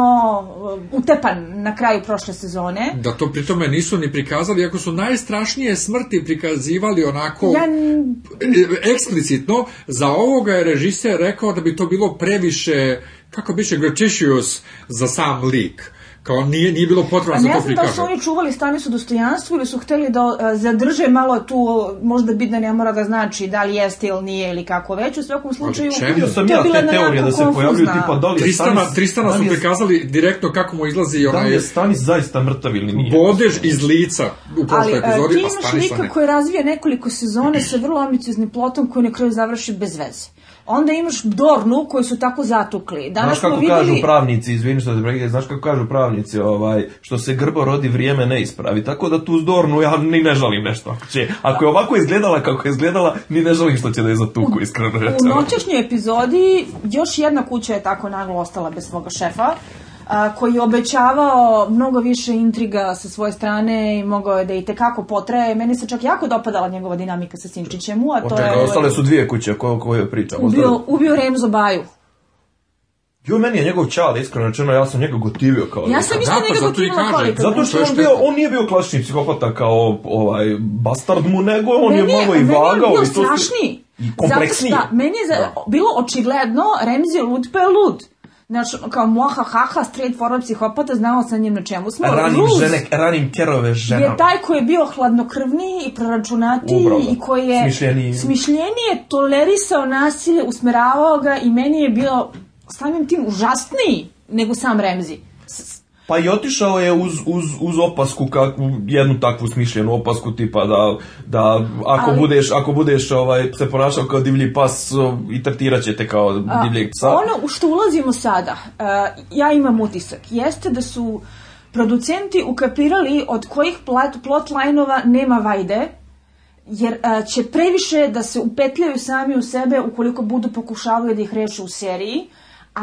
e, utepan na kraju prošle sezone. Da to pritome nisu ni prikazali, iako su najstrašnije smrti prikazivali onako ja... E, eksplicitno, za ovoga je režiser rekao da bi to bilo previše, kako biše, grotescious za sam lik kao nije, nije bilo potrebno za to prikaže. Pa ne znam da su oni čuvali Stanisu dostojanstvo ili su hteli da e, zadrže malo tu, možda bitno da ne mora da znači da li jeste ili nije ili kako već, u svakom slučaju... Ali čemu? sam ja te teorije da se pojavljuju tipa da li Tristana, Stanis, Tristana su prikazali direktno kako mu izlazi onaj... Da li je Stanis zaista mrtav ili nije? Bodež iz lica u prošloj e, epizodi, a Stanisa ne. Ali ti imaš lika koji razvija nekoliko sezone sa vrlo ambicioznim plotom koji na kraju završi bez veze onda imaš Dornu koju su tako zatukli. Danas znaš kako videli... kažu pravnici, izvini što te prekide, znaš kako kažu pravnici, ovaj, što se grbo rodi vrijeme ne ispravi, tako da tu s Dornu ja ni ne žalim nešto. Ako, će, ako je ovako izgledala kako je izgledala, ni ne žalim što će da je zatuku, iskreno. U, u noćašnjoj epizodi još jedna kuća je tako naglo ostala bez svoga šefa, koji je obećavao mnogo više intriga sa svoje strane i mogao je da i tekako potraje. Meni se čak jako dopadala njegova dinamika sa Sinčićem. A to Očekaj, je, ostale su dvije kuće o kojoj pričamo. Ubio, ubio Remzo Baju. Jo, meni je njegov čal, iskreno rečeno, ja sam njega gotivio kao... Ja sam isto njega gotivila kao lika. Zato što on, bio, on nije bio klasični psihopata kao ovaj, bastard mu, nego on meni je, je malo i vagao. Meni je bio strašniji. I kompleksniji. Zato što, meni je za, da. bilo očigledno, Remzi je lud pa je lud. Znaš, kao moha, haha, straight forward psihopata, znao sa njim na čemu smo. Ranim, Rus žene, ranim kerove žena. Je taj koji je bio hladnokrvniji i preračunatiji Ubravo. i da. koji je smišljeniji. smišljenije tolerisao nasilje, usmeravao ga i meni je bio samim tim užasniji nego sam Remzi. S Pa i otišao je uz, uz, uz opasku, kak, jednu takvu smišljenu opasku tipa da, da ako Ali... budeš, ako budeš ovaj, se ponašao kao divlji pas i tretirat te kao A, divljeg psa. Ono u što ulazimo sada, uh, ja imam utisak, jeste da su producenti ukapirali od kojih plot, plotlinova nema vajde, jer a, e, će previše da se upetljaju sami u sebe ukoliko budu pokušavali da ih reše u seriji,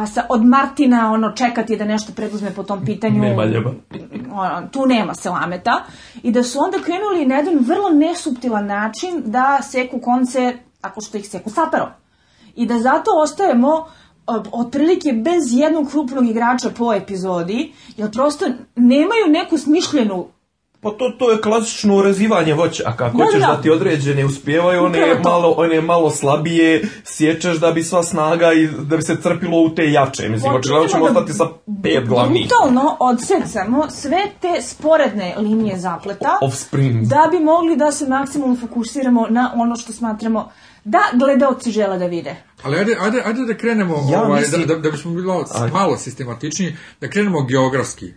a sa, od Martina ono čekati da nešto preduzme po tom pitanju nema ljeba. Ono, tu nema se lameta i da su onda krenuli na jedan vrlo nesuptilan način da seku konce tako što ih seku saparom i da zato ostajemo otprilike bez jednog krupnog igrača po epizodi, jer prosto nemaju neku smišljenu Pa to, to je klasično urezivanje voća. A kako da, ćeš da. da ti određene uspijevaju, one je, malo, one malo slabije, sjećaš da bi sva snaga i da bi se crpilo u te jače. Mislim, očigledno ćemo da ostati sa pet glavnih. Brutalno odsecamo sve te sporedne linije zapleta Offspring. da bi mogli da se maksimum fokusiramo na ono što smatramo da gledaoci žele da vide. Ali ajde, ajde, ajde da krenemo, ja, ovaj, da, mislim... da, da, da bismo bilo malo sistematičniji, da krenemo geografski.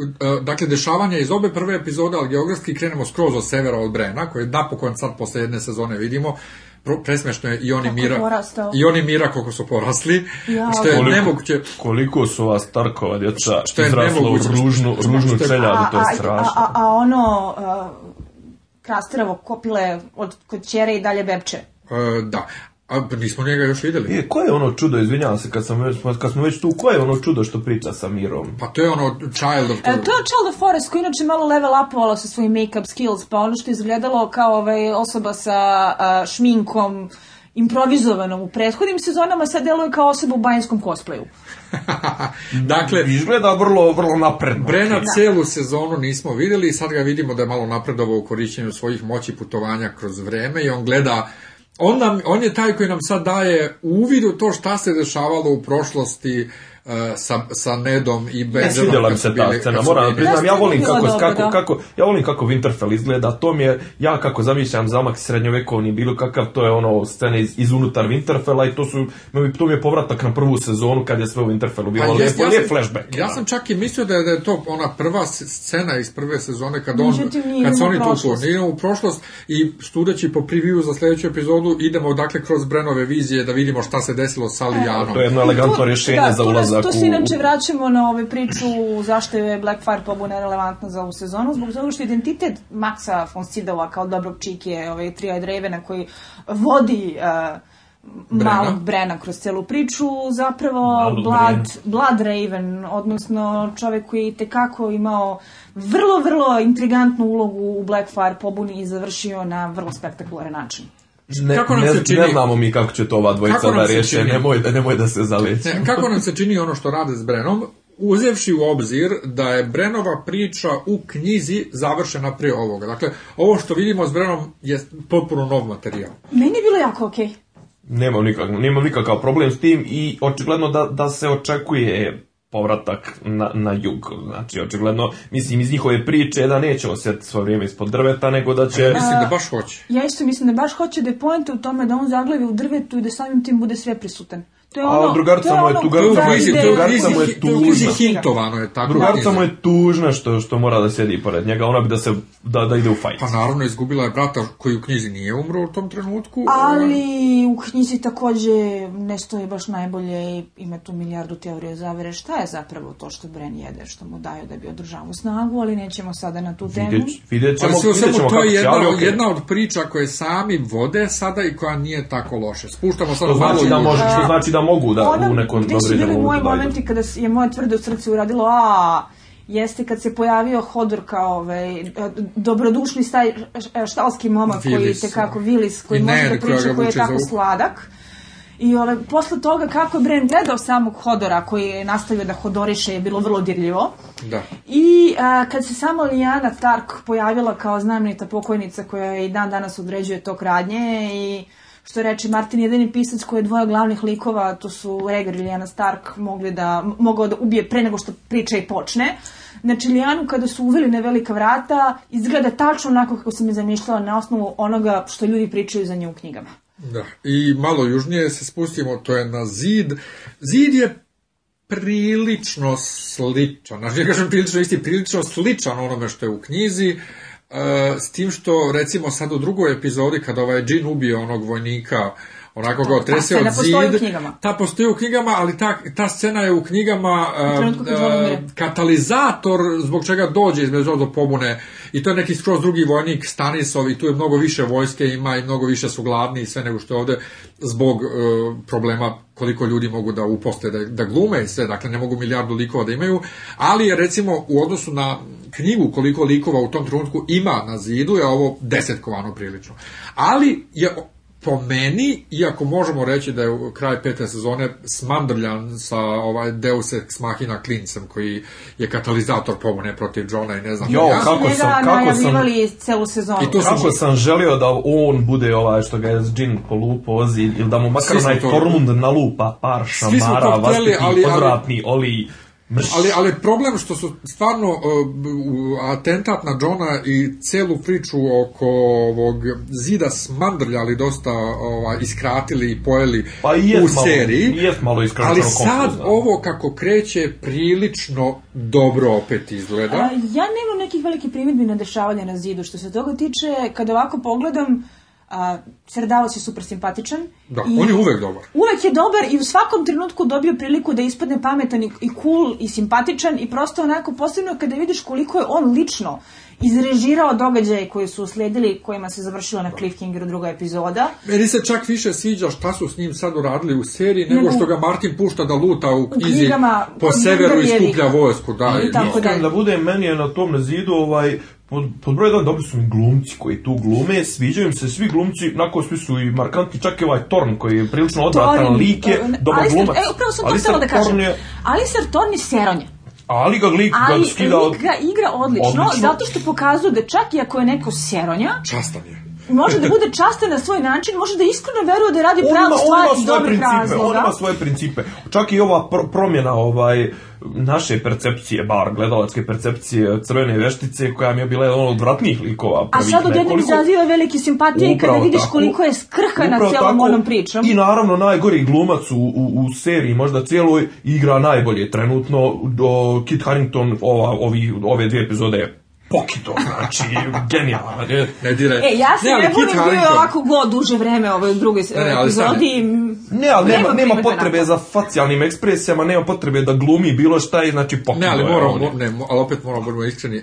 E, dakle, dešavanja iz obe prve epizode, ali geografski krenemo skroz od severa od Brena, koje napokon sad posle jedne sezone vidimo, presmešno je i oni Kako mira porastao. i oni mira kako su porasli ja, što je koliko, nemoguće koliko su vas Starkova djeca što je nemoguće u ružnu, ružnu čeljadu to je strašno a, a, a ono uh, Krasterovo kopile od kod čere i dalje bebče E, da, A pa nismo njega još videli. E, ko je ono čudo, izvinjavam se, kad, sam kad smo već tu, ko je ono čudo što priča sa Mirom? Pa to je ono Child of... E, to je Child of Forest koji inače malo level upovala sa svojim make-up skills, pa ono što je izgledalo kao ovaj, osoba sa a, šminkom improvizovanom u prethodnim sezonama, sad deluje kao osoba u banjskom cosplayu. dakle, izgleda vrlo, vrlo napredno. Brena da. celu sezonu nismo videli i sad ga vidimo da je malo napredovao u korišćenju svojih moći putovanja kroz vreme i on gleda on, nam, on je taj koji nam sad daje uvid u to šta se dešavalo u prošlosti, E, sa, sa Nedom i Benjanom. Ne se ta scena, moram da priznam, ja volim kako, dobro, kako, da. kako, ja volim kako Winterfell izgleda, to mi je, ja kako zamišljam zamak srednjovekovni bilo kakav, to je ono scena iz, iz unutar Winterfella i to su, to mi je povratak na prvu sezonu kad je sve u Winterfellu bilo, pa, lijepo, ja lijep flashback. Ja, ja sam čak i mislio da je, da je to ona prva scena iz prve sezone kad, on, Međutim, kad se oni tu nije u prošlost i sudeći po preview za sljedeću epizodu idemo dakle kroz Brenove vizije da vidimo šta se desilo sa e, Lijanom. To je jedno elegantno rješenje da, za ulaz odlazak to se inače vraćamo na ove priču zašto je Blackfire pobuna relevantna za ovu sezonu, zbog toga što identitet Maxa von Sydowa kao dobrog čike, ovaj Triad Ravena koji vodi uh, Brena. malog Brena kroz celu priču, zapravo Malo Blood, Blood Raven, odnosno čovek koji je i tekako imao vrlo, vrlo intrigantnu ulogu u Blackfire pobuni i završio na vrlo spektakularan način. Ne, kako nam ne, se čini, ne znamo mi kako će to ova dvojica da riješe, nemoj, nemoj da se zaleći. kako nam se čini ono što rade s Brenom, uzevši u obzir da je Brenova priča u knjizi završena prije ovoga. Dakle, ovo što vidimo s Brenom je potpuno nov materijal. Meni je bilo jako okej. Okay. Nemam, nikak, nemam nikakav problem s tim i očigledno da, da se očekuje povratak na, na jug. Znači, očigledno, mislim, iz njihove priče da neće osjetiti svoje vrijeme ispod drveta, nego da će... Ja mislim da baš hoće. Ja isto mislim da baš hoće da je poenta u tome da on zaglavi u drvetu i da samim tim bude sve prisutan. To je ono, a drugarca mu je tu, drugarca mu je tužna. hintovano je tako. Drugarca mu je tužna što što mora da sedi pored njega, ona bi da se da da ide u fajt. Pa naravno izgubila je brata koji u knjizi nije umro u tom trenutku. Ali ovaj. u knjizi takođe ne stoji baš najbolje i ima tu milijardu teorija zavere šta je zapravo to što Bren jede, što mu daju da bi održavao snagu, ali nećemo sada na tu temu. Videćemo, videćemo ćemo, to je jedna, jedna od priča koje sami vode sada i koja nije tako loše. Spuštamo sad malo znači da može, što znači da mogu, da, Ona, u nekom dobri da bili moji da momenti kada je moje tvrdo srce uradilo, a jeste kad se pojavio Hodor kao ovaj, dobrodušni staj, e, štalski momak koji te kako Willis, da. koji može da priča, koji je tako sladak. I ovaj, posle toga kako je Bren gledao samog Hodora koji je nastavio da hodoriše je bilo vrlo dirljivo. Da. I a, kad se samo Lijana Stark pojavila kao znamenita pokojnica koja i dan danas određuje tok radnje i što reče Martin, jedini pisac koji je dvoja glavnih likova, to su Regar i Lijana Stark, mogli da, mogao da ubije pre nego što priča i počne. Znači, Lijanu kada su uveli na velika vrata, izgleda tačno onako kako sam je zamišljala na osnovu onoga što ljudi pričaju za nju u knjigama. Da, i malo južnije se spustimo, to je na zid. Zid je prilično sličan, znači ja kažem prilično isti, prilično sličan onome što je u knjizi, uh, E, s tim što recimo sad u drugoj epizodi kad ovaj džin ubio onog vojnika onako kao trese od zid. Ta postoji u knjigama, ali ta, ta scena je u knjigama uh, katalizator zbog čega dođe između do pobune i to je neki skroz drugi vojnik Stanisov i tu je mnogo više vojske ima i mnogo više su gladni i sve nego što je ovde zbog uh, problema koliko ljudi mogu da uposte, da, da glume i sve, dakle ne mogu milijardu likova da imaju, ali je recimo u odnosu na knjigu koliko likova u tom trenutku ima na zidu je ovo desetkovano prilično. Ali je po meni, iako možemo reći da je u kraj pete sezone smandrljan sa ovaj Deus Ex Machina klincem koji je katalizator pobune protiv Johna i ne znam. Jo, ja. kako da sam, da, kako sam, celu sezonu. I tu kako sam, sam želio da on bude ovaj što ga je Jin polupo ozi, ili da mu makar onaj na lupa, par šamara, vaspiti, ali, odvratni, oli Ali, ali problem što su stvarno uh, atentat na Johna i celu priču oko ovog zida smandrljali dosta ova, iskratili i pojeli pa i u malo, seriji. malo ali sad konfuzno. ovo kako kreće prilično dobro opet izgleda. A, ja nemam nekih velikih primjedbi na dešavanje na zidu. Što se toga tiče, kad ovako pogledam, a, Srdalac je super simpatičan. Da, i on je uvek dobar. Uvek je dobar i u svakom trenutku dobio priliku da ispadne pametan i, i cool i simpatičan i prosto onako posebno kada vidiš koliko je on lično izrežirao događaje koji su usledili, kojima se završila na da. u drugoj epizoda. Meni se čak više sviđa šta su s njim sad uradili u seriji, nego, nego što ga Martin pušta da luta u knjizi po severu i skuplja vojsku. Da, I tako da. da budem, meni je na tom zidu ovaj, Pod, pod broj jedan, dobri su mi glumci koji tu glume, sviđaju im se svi glumci, nakon svi su i markanti, čak i ovaj Torn koji je prilično odvratan lik je, e, dobar glumac. E, upravo sam to htjela da kažem. Je... Alistair Torn je seronja. Ali ga lik ga skida... Ali lik ga igra odlično, odlično, zato što pokazuje da čak i ako je neko seronja... Častan je može da bude častan na svoj način, može da iskreno veruje da radi pravo stvari iz dobrih razloga. On ima svoje principe. Čak i ova pr promjena ovaj naše percepcije, bar gledalačke percepcije crvene veštice koja mi je bila jedan od vratnijih likova. A sad odjednom koliko... izaziva velike simpatije upravo kada vidiš tako, koliko je skrhana celom onom pričom. I naravno najgori glumac u, u, u seriji, možda cijeloj, igra najbolje trenutno. Do Kit Harington ova, ovi, ove dvije epizode pokido, znači, genijalan. Ne, diraj. E, ja sam ne, budem bio ovako go duže vreme u drugoj ne, ne, epizodi. Ne, ali nema, nema potrebe za facijalnim ekspresijama, nema potrebe da glumi bilo šta i znači pokido. Ne, ali moramo, ne, ali opet moramo, budemo iskreni,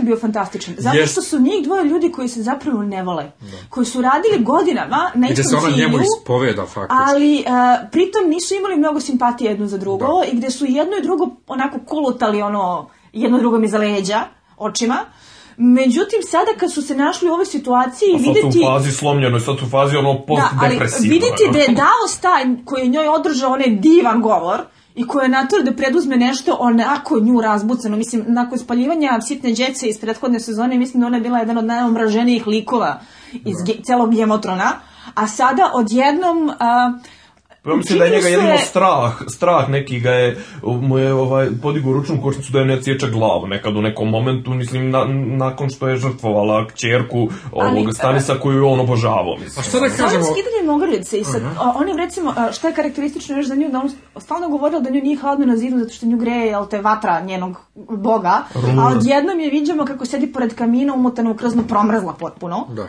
koncept bio fantastičan. Zato yes. što su njih dvoje ljudi koji se zapravo ne vole. Da. Koji su radili godinama na da istom cilju. Gde se ona njemu ispoveda, faktički. Ali uh, pritom nisu imali mnogo simpatije jedno za drugo da. i gde su jedno i drugo onako kulutali ono jedno drugom iza leđa, očima. Međutim, sada kad su se našli u ovoj situaciji i pa vidjeti... Sad u fazi slomljeno, sad u fazi ono post-depresivno. Da, ali vidjeti da je Daos taj koji je njoj održao onaj divan govor, i koja je natora da preduzme nešto onako nju razbucano. Mislim, nakon spaljivanja sitne djece iz prethodne sezone, mislim da ona je bila jedan od najomraženijih likova iz celog Gemotrona, a sada odjednom... Uh, Pa mislim da je njega se... strah, strah neki ga je, mu je ovaj, podigu ručnu košnicu da je ne ciječe glavu nekad u nekom momentu, mislim, na, nakon što je žrtvovala kćerku ovog Ali, e, Stanisa koju je on obožavao, mislim. A šta da kažemo? Sa skidanjem ogrlice i sad, uh mhm. -huh. on je recimo, šta je karakteristično još za nju, da on stalno govorila da nju nije hladno na zidu zato što nju greje, jel te, vatra njenog boga, Runa. a odjednom je vidimo kako sedi pored kamina umutana u krznu promrzla potpuno. Da.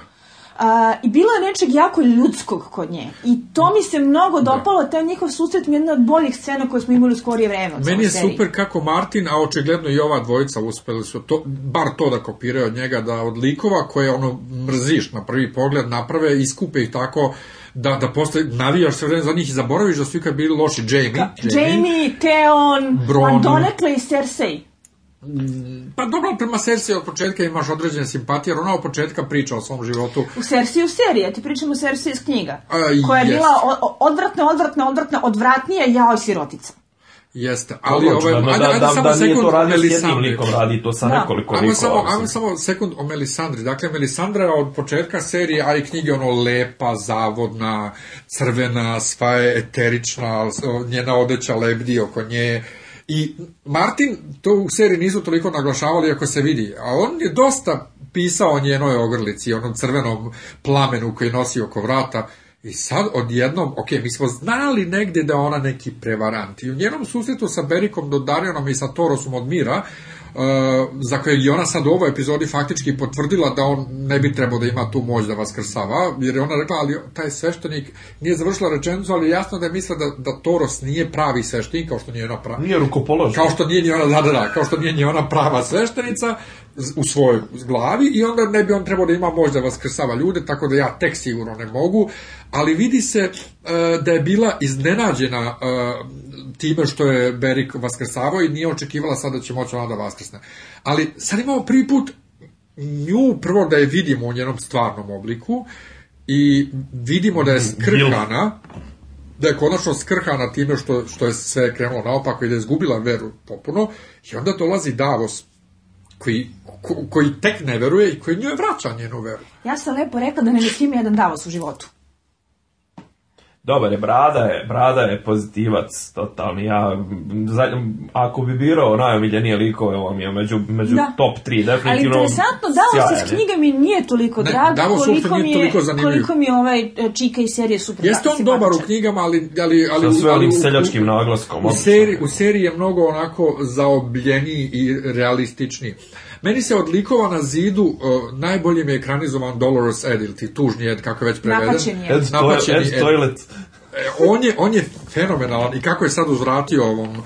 A, I bilo je nečeg jako ljudskog kod nje. I to mi se mnogo da. dopalo, da. taj njihov susret mi je jedna od boljih scena koje smo imali u skorije vreme. Meni je seriji. super kako Martin, a očigledno i ova dvojica uspeli su, to, bar to da kopiraju od njega, da od likova koje ono mrziš na prvi pogled naprave, iskupe ih tako da, da posle navijaš sve vreme za njih i zaboraviš da su ikad bili loši Jamie. Ka, Jamie, Jamie Theon, pa Bron, donekle i Cersei. Mm. Pa dobro, prema Cersei od početka imaš određene simpatije, jer ona od početka priča o svom životu. U Cersei u seriji, ti pričam o Cersei iz knjiga, A, koja je yes. bila odvratna, odvratna, odvratna, odvratnija jao sirotica. Jeste, ali Odločno, ovaj, znači, da, ajde, da, da, samo da, sekund o Melisandri. radi to sa da. nekoliko ajmo samo, ajmo samo sekund o Melisandri. Dakle, Melisandra je od početka serije, a i knjige, ono, lepa, zavodna, crvena, sva je eterična, njena odeća lebdi oko nje, uh, I Martin to u seriji nisu toliko naglašavali ako se vidi, a on je dosta pisao o njenoj ogrlici, onom crvenom plamenu koji nosi oko vrata. I sad odjednom, ok, mi smo znali negde da ona neki prevarant. I u njenom susretu sa Berikom Dondarionom i sa Torosom od Mira, E, za koje je ona sad u ovoj epizodi faktički potvrdila da on ne bi trebao da ima tu moć da vaskrsava, jer je ona rekla, ali taj sveštenik nije završila rečenicu, ali jasno da je misle da, da Toros nije pravi sveštenik, kao što nije ona prava. Nije rukopolož. Kao što nije ni ona, da, da, da, kao što nije ni ona prava sveštenica u svojoj glavi i onda ne bi on trebao da ima moć da vaskrsava ljude, tako da ja tek sigurno ne mogu, ali vidi se e, da je bila iznenađena e, time što je Berik vaskrsavao i nije očekivala sada da će moći ona da vaskrsne. Ali sad imamo prvi put nju prvo da je vidimo u njenom stvarnom obliku i vidimo da je skrkana, da je konačno skrhana time što, što je sve krenulo naopako i da je izgubila veru popuno i onda dolazi Davos koji, ko, koji tek ne veruje i koji njoj vraća njenu veru. Ja sam lepo rekla da ne je jedan Davos u životu dobar je, Brada je, Brada je pozitivac, totalni, ja, za, ako bi birao najomiljenije likove, on je među, među da. top 3, definitivno Ali interesantno, Davos iz knjiga mi nije toliko ne, drago, Davos koliko, mi je, koliko mi je ovaj e, Čika i serije super Jeste on dobar u knjigama, ali... ali, ali Sa sve onim seljačkim naglaskom. U, u, seriji, u seriji je mnogo onako zaobljeniji i realističniji. Meni se od na zidu uh, e, najbolje mi je ekranizovan Dolores Ed ili ti tužni Ed, kako je već preveden. Napaćen je. Ed, Napaćen Toilet. E, on je, on je fenomenalan i kako je sad uzvratio ovom uh,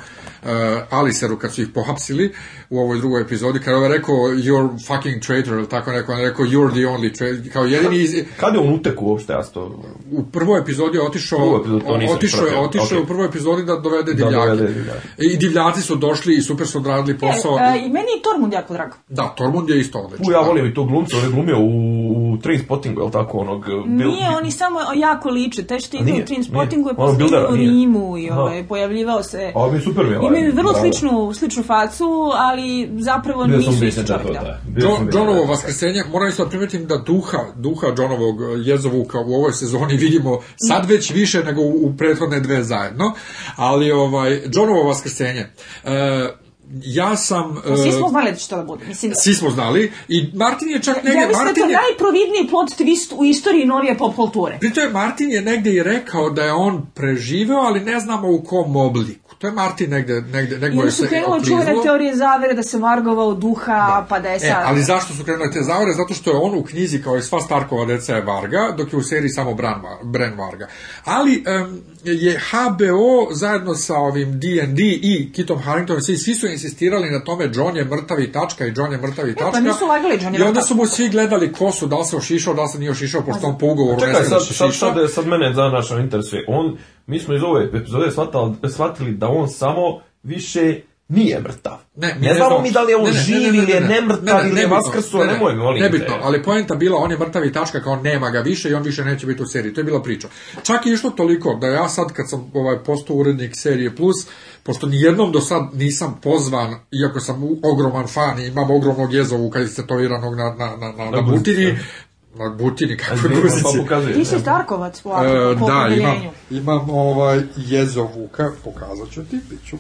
Aliseru kad su ih pohapsili, u ovoj drugoj epizodi, kada je rekao you're fucking traitor, ili tako neko, on je rekao you're the only traitor, kao jedini... Iz... Kada je on uteku uopšte, ja to... U prvoj epizodi je otišao, otišao je, otišao okay. u prvoj epizodi da dovede da divljake. dovede, da. I divljaci su došli i super su odradili e, posao. E, e, I meni je Tormund jako drag. Da, Tormund je isto odličan. U, ja da. volim i tog glumca, on je glumio u, u Trainspottingu, je li tako, onog... Bil... Nije, oni samo jako liče, taj što ide u Trainspottingu je poslije u Rimu i ovaj, pojavljivao se... A, mi super mi, ovaj. Imaju vrlo da, sličnu, sličnu facu, ali ali zapravo Bio nisu isti čovjek. Da. John, Johnovo da. vaskrsenje, moram isto da primetim da duha, duha Johnovog eh, jezovuka u ovoj sezoni vidimo sad već više nego u, u prethodne dve zajedno, ali ovaj, Johnovo vaskrsenje, e, ja sam... Pa svi smo eh, znali da će to da bude. Mislim, da- svi smo znali i Martin je čak negdje... Ja mislim Martin da je to najprovidniji plot twist u istoriji novije pop kulture. Pri to je Martin je negdje i rekao da je on preživeo, ali ne znamo u kom obliku. To je Martin negde, negde, negde Ili su krenule čuvene teorije zavere da se od duha, da. pa da je e, sad... E, ali zašto su krenule te zavere? Zato što je on u knjizi, kao i sva Starkova deca je Varga, dok je u seriji samo Bran, Bran Varga. Ali um, je HBO zajedno sa ovim D&D i Kitom Harrington, svi, svi su insistirali na tome John je mrtav i tačka i John je mrtav i tačka. E, pa nisu lagali John je I onda su mu svi gledali kosu, da li se ošišao, da li se nije ošišao, pošto on po ugovoru Čekaj, ne da se ošišao. Čekaj, sad, sad, sad, sad mene zanašao interesuje. On mi smo iz ove epizode shvatili da on samo više nije mrtav. Ne, mi ne, ne znamo mi da li je on živ ili je nemrtav ili je ne, nemoj molim Nebitno, te. ali poenta bila, on je mrtav i tačka kao nema ga više i on više neće biti u seriji. To je bila priča. Čak je išlo toliko da ja sad kad sam ovaj, postao urednik serije Plus, pošto nijednom do sad nisam pozvan, iako sam ogroman fan i imam ogromnog jezovu kad se toiranog na, na, na, na, na butini, Lagutini, kakve pa pa guzice. Ti si da. Starkovac po, e, po Da, imam, imam ovaj jezo Vuka, pokazat ću ti, bit ću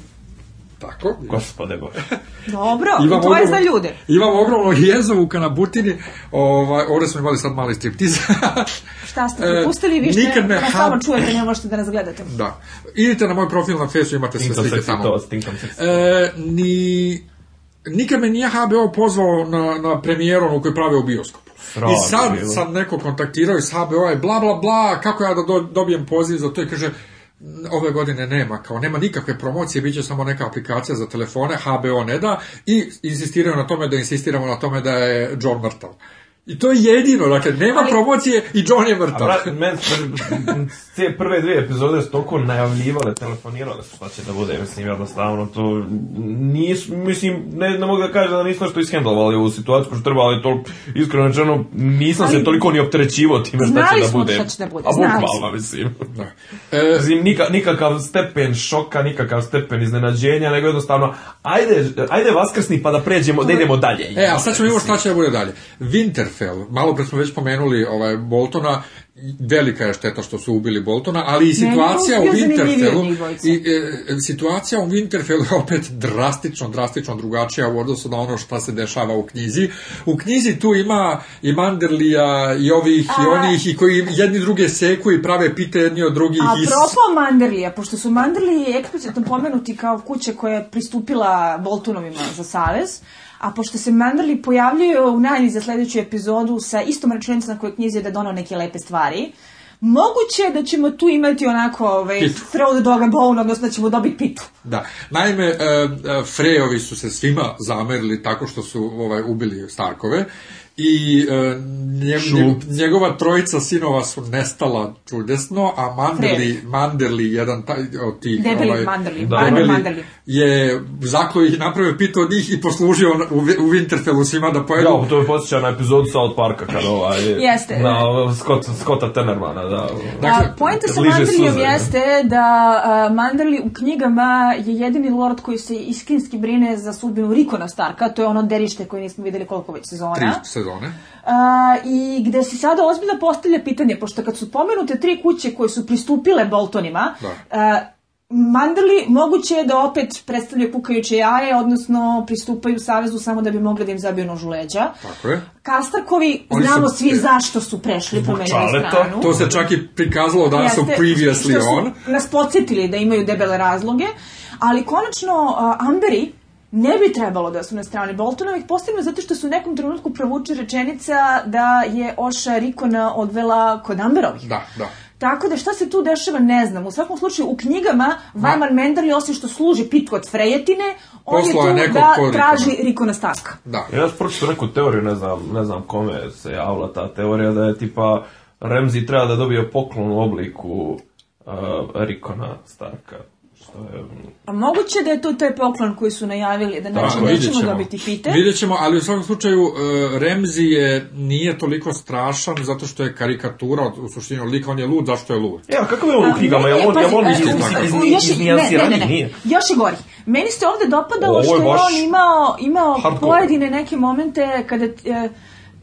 Tako? Gospode Bože. Dobro, imam to je za ljude. Imam ogromno jezovuka na butini. Ovaj, ovde smo imali sad mali striptiz. Šta ste e, propustili? Vi ste me nas samo čujete, ne možete da razgledate. Da. Idite na moj profil na Facebooku, imate sve slike tamo. To, e, ni nikad me nije HBO pozvao na, na premijeru onu koju prave u bioskopu. Pravi, I sad bilo. sam neko kontaktirao iz HBO i bla bla bla, kako ja da do, dobijem poziv za to i kaže, ove godine nema, kao nema nikakve promocije, bit će samo neka aplikacija za telefone, HBO ne da i insistiraju na tome da insistiramo na tome da je John mrtav. I to je jedino, dakle, nema Ali... promocije i John je mrtav. A brat, men, te prve dvije epizode su toliko najavljivale, telefonirale su šta će da bude, mislim, jednostavno, to nis, mislim, ne, ne mogu da kažem da nismo što ishendlovali ovu situaciju, što treba, ali to, iskreno rečeno, nisam ali, se toliko ni opterećivo time šta će da bude. Znali smo šta će da bude, A bukvalno, mislim. Da. E, mislim, nika, nikakav stepen šoka, nikakav stepen iznenađenja, nego jednostavno, ajde, ajde vaskrsni pa da pređemo, da idemo dalje. E, a sad ćemo vidjeti šta će da bude dalje. Winter Oberfell. Malo pre smo već pomenuli ovaj, Boltona, velika je šteta što su ubili Boltona, ali i situacija ne, u Winterfellu, i, e, situacija u Winterfellu je opet drastično, drastično drugačija u odnosu na ono što se dešava u knjizi. U knjizi tu ima i Manderlija i ovih A, i onih i koji jedni druge seku i prave pite jedni od drugih. A is... propo Manderlija, pošto su Manderlije eksplicitno pomenuti kao kuće koja je pristupila Boltonovima za savez, A pošto se Manderli pojavljuje u najlji za sledeću epizodu sa istom rečenicom na kojoj knjizi je da donao neke lepe stvari, moguće je da ćemo tu imati onako ovaj, throw the dog a bone, odnosno da ćemo dobiti pitu. Da. Naime, e, Frejovi su se svima zamerili tako što su ovaj, ubili Starkove i e, nje, njegova trojica sinova su nestala čudesno, a Manderli, Manderli jedan taj, od tih... Debeli ovaj, Manderli, da. Debeli Manderli. je zako ih napravio, pitao od njih i poslužio u, u Winterfellu svima da pojedu. Ja, da, to je podsjeća na epizodu South Parka kad ovaj... jeste. Na Scott, Scotta Tenermana, da. Dakle, a, pojenta sa Manderlijom jeste da a, e, Manderli u knjigama je jedini lord koji se iskinski brine za sudbinu Rikona Starka, to je ono derište koje nismo videli koliko već sezona. Tri sezone. A, I gde se sada ozbiljno postavlja pitanje, pošto kad su pomenute tri kuće koje su pristupile Boltonima, da. a, Manderli moguće je da opet predstavljaju kukajuće jaje, odnosno pristupaju Savezu samo da bi mogli da im zabiju nožu leđa. Tako je. Kastarkovi, Oni znamo su, svi zašto su prešli promenili stranu. To se čak i prikazalo da Jeste, su previously on. nas podsjetili da imaju debele razloge, ali konačno uh, Amberi ne bi trebalo da su na strani Boltonovih, posebno zato što su u nekom trenutku provuče rečenica da je Oša Rikona odvela kod Amberovih. Da, da. Tako da šta se tu dešava ne znam. U svakom slučaju u knjigama Weiman Mendel je osim što služi pitku od Frejetine, on Poslao je tu da korikama. traži Rikona Starka. Da. Ja sam pročito neku teoriju, ne znam, ne znam kome se javla ta teorija, da je tipa Remzi treba da dobije poklon u obliku uh, Rikona Starka. Šta je... A pa moguće da je to taj poklon koji su najavili, da nećemo, da, nećemo dobiti pite? Vidjet ćemo, ali u svakom slučaju e, Remzi je, nije toliko strašan zato što je karikatura, u suštini lika, on je lud, zašto je lud? Evo, kakav je e, on u knjigama, Ja on, je on isto tako? Ne, ne, ne, još je gori. Meni se ovde dopadalo što je on imao, imao pojedine neke momente kada... E,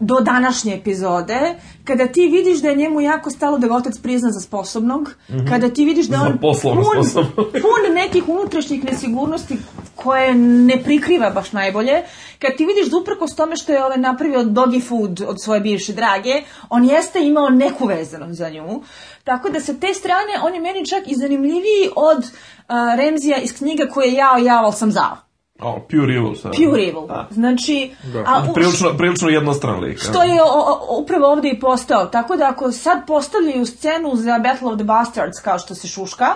do današnje epizode, kada ti vidiš da je njemu jako stalo da ga otac prizna za sposobnog, mm -hmm. kada ti vidiš da on pun, pun nekih unutrašnjih nesigurnosti koje ne prikriva baš najbolje, kada ti vidiš da uprkos tome što je ovaj napravio doggy food od svoje bivše drage, on jeste imao neku vezanost za nju. Tako da sa te strane on je meni čak i zanimljiviji od uh, Remzija iz knjiga koje je jao, jao, sam zao. Oh, pure evil. Sad. Pure evil. Da. Znači, da. a u, prilično prilično jednostran lik. Što da. je o, o, upravo ovde i postao. Tako da ako sad postavljaju scenu za Battle of the Bastards kao što se šuška,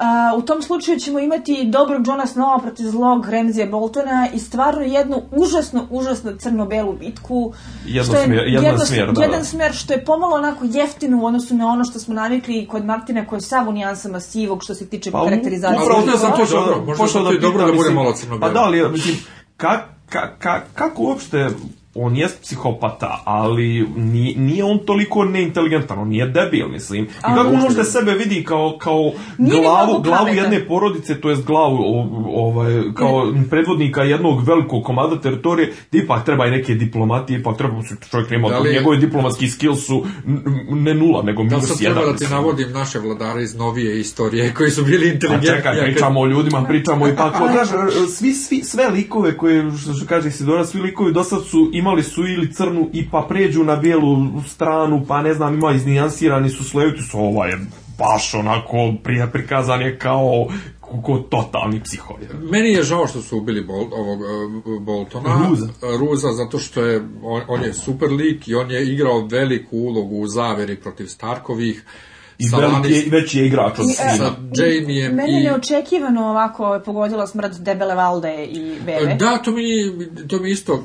Uh, u tom slučaju ćemo imati dobro Jonas Nova protiv zlog Remzija Boltona i stvarno jednu užasno, užasno crno-belu bitku. Jedno je, smjer, jedan, jedno, smjer, da, da, jedan smjer, što je pomalo onako jeftino u odnosu na ono što smo navikli kod Martina koji je sav u nijansama sivog što se tiče pa, karakterizacije. Upravo, upravo sam da, to dobro, možda, možda da, je dobro da, da. bude malo crno-belo. Pa da, ali, mislim, ka, ka, ka, kako uopšte on jest psihopata, ali nije, nije on toliko neinteligentan, on nije debil, mislim. I kako on možda sebe vidi kao, kao glavu, glavu jedne porodice, to jest glavu ovaj, kao predvodnika jednog velikog komada teritorije, da ipak treba i neke diplomatije, ipak treba čovjek nema, da li, njegovi diplomatski skill su ne nula, nego da minus jedan. Da sad treba jedan, da ti navodim naše vladare iz novije istorije, koji su bili inteligentni. A čekaj, pričamo o ljudima, pričamo ipak. tako. svi, svi, sve likove koje, što kaže Isidora, svi likovi do sad su imali su ili crnu i pa pređu na bijelu stranu, pa ne znam, ima iznijansirani su slejuti su, ova je baš onako prija prikazan je kao ko totalni psiho. Meni je žao što su ubili Bol, ovog e, Boltona. Ruza. Ruza zato što je on, on je super lik i on je igrao veliku ulogu u zaveri protiv Starkovih. Uh, I veliki, je, već je igrač od e, svima. Sa Jamie-em Mene je neočekivano ovako pogodila smrt debele Valde i Bebe. Da, to mi, to mi isto...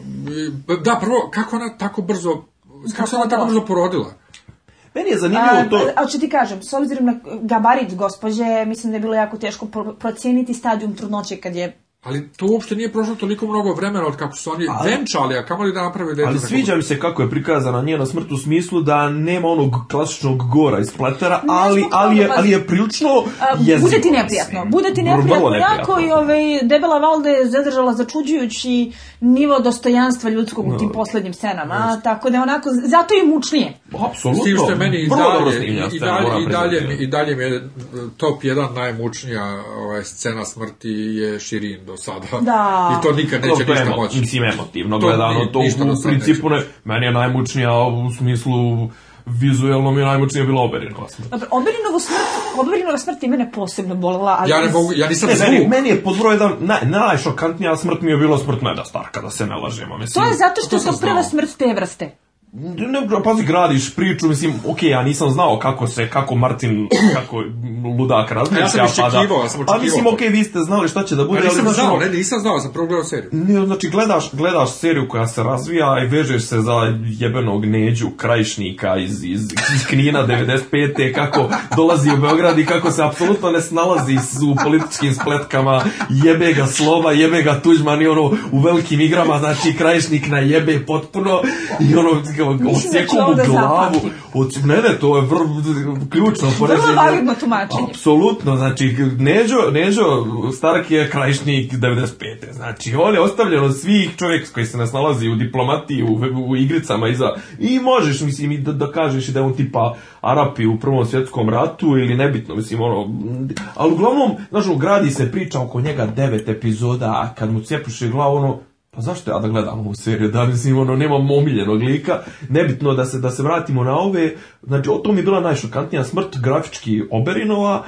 Da, prvo, kako ona tako brzo... Kako se ona tako brzo porodila? Meni je zanimljivo a, to... A, ali ću ti kažem, s obzirom na gabarit gospođe, mislim da je bilo jako teško procijeniti stadijum trudnoće kad je Ali to uopšte nije prošlo toliko mnogo vremena od kako su oni ali, venčali, a kamoli da naprave dete. Ali sviđa mi se kako je prikazana njena smrt u smislu da nema onog klasičnog gora iz platara, ali, ali, je, ali je prilično jezivo. Bude ti neprijatno, bude ti neprijatno, jako i ovaj, Debela Valde je zadržala začuđujući nivo dostojanstva ljudskog u tim poslednjim scenama, tako da je onako, zato je mučnije. Apsolutno. Stiv što je meni i dalje, i dalje, i dalje, i dalje mi je top jedan najmučnija ovaj, scena smrti je Širin do sada. Da. I to nikad neće to ništa moći. Mislim, emotivno to gledano, to u principu ne, meni je najmučnija u smislu vizuelno mi je najmoćnije bila Oberinova smrt. Dobro, Oberinovu smrt, Oberinova smrt je mene posebno bolela, ali... Ja ne mogu, ja nisam ne, zvuk. Meni, meni je pod broj jedan, na, najšokantnija smrt mi je bila smrt Neda Starka, da se ne lažemo. Mislim, to je zato što je to prva smrt te vrste ne, pazi, gradiš priču, mislim, okej, okay, ja nisam znao kako se, kako Martin, kako ludak razmišlja, ja sam pa da. iščekivao, ja sam očekivao. Pa mislim, okej, vi ste znali šta će da bude. Ja nisam ali, znao, ne, nisam znao, sam prvo gledao seriju. Ne, znači, gledaš, gledaš seriju koja se razvija i vežeš se za jebenog neđu krajišnika iz, iz, iz Knina 95. kako dolazi u Beograd i kako se apsolutno ne snalazi u političkim spletkama, jebe ga slova, jebe ga tuđman i ono, u velikim igrama, znači, krajišnik na jebe potpuno i ono, osjekom da u glavu. Od, ne, ne, to je vrlo ključno poređenje. Vrlo validno tumačenje. Apsolutno, znači, Nežo, Nežo Stark je krajišnik 95. Znači, on je ostavljen od svih čovjek koji se nas nalazi u diplomatiji, u, u igricama iza. I možeš, mislim, i da, da kažeš da je on tipa Arapi u Prvom svjetskom ratu ili nebitno, mislim, ono... Ali uglavnom, znaš, gradi se priča oko njega devet epizoda, a kad mu cepuše glavu, ono, pa zašto ja da gledam ovu seriju, da mislim, ono, nemam omiljenog lika, nebitno da se, da se vratimo na ove, znači, o to mi je bila najšokantnija smrt grafički Oberinova,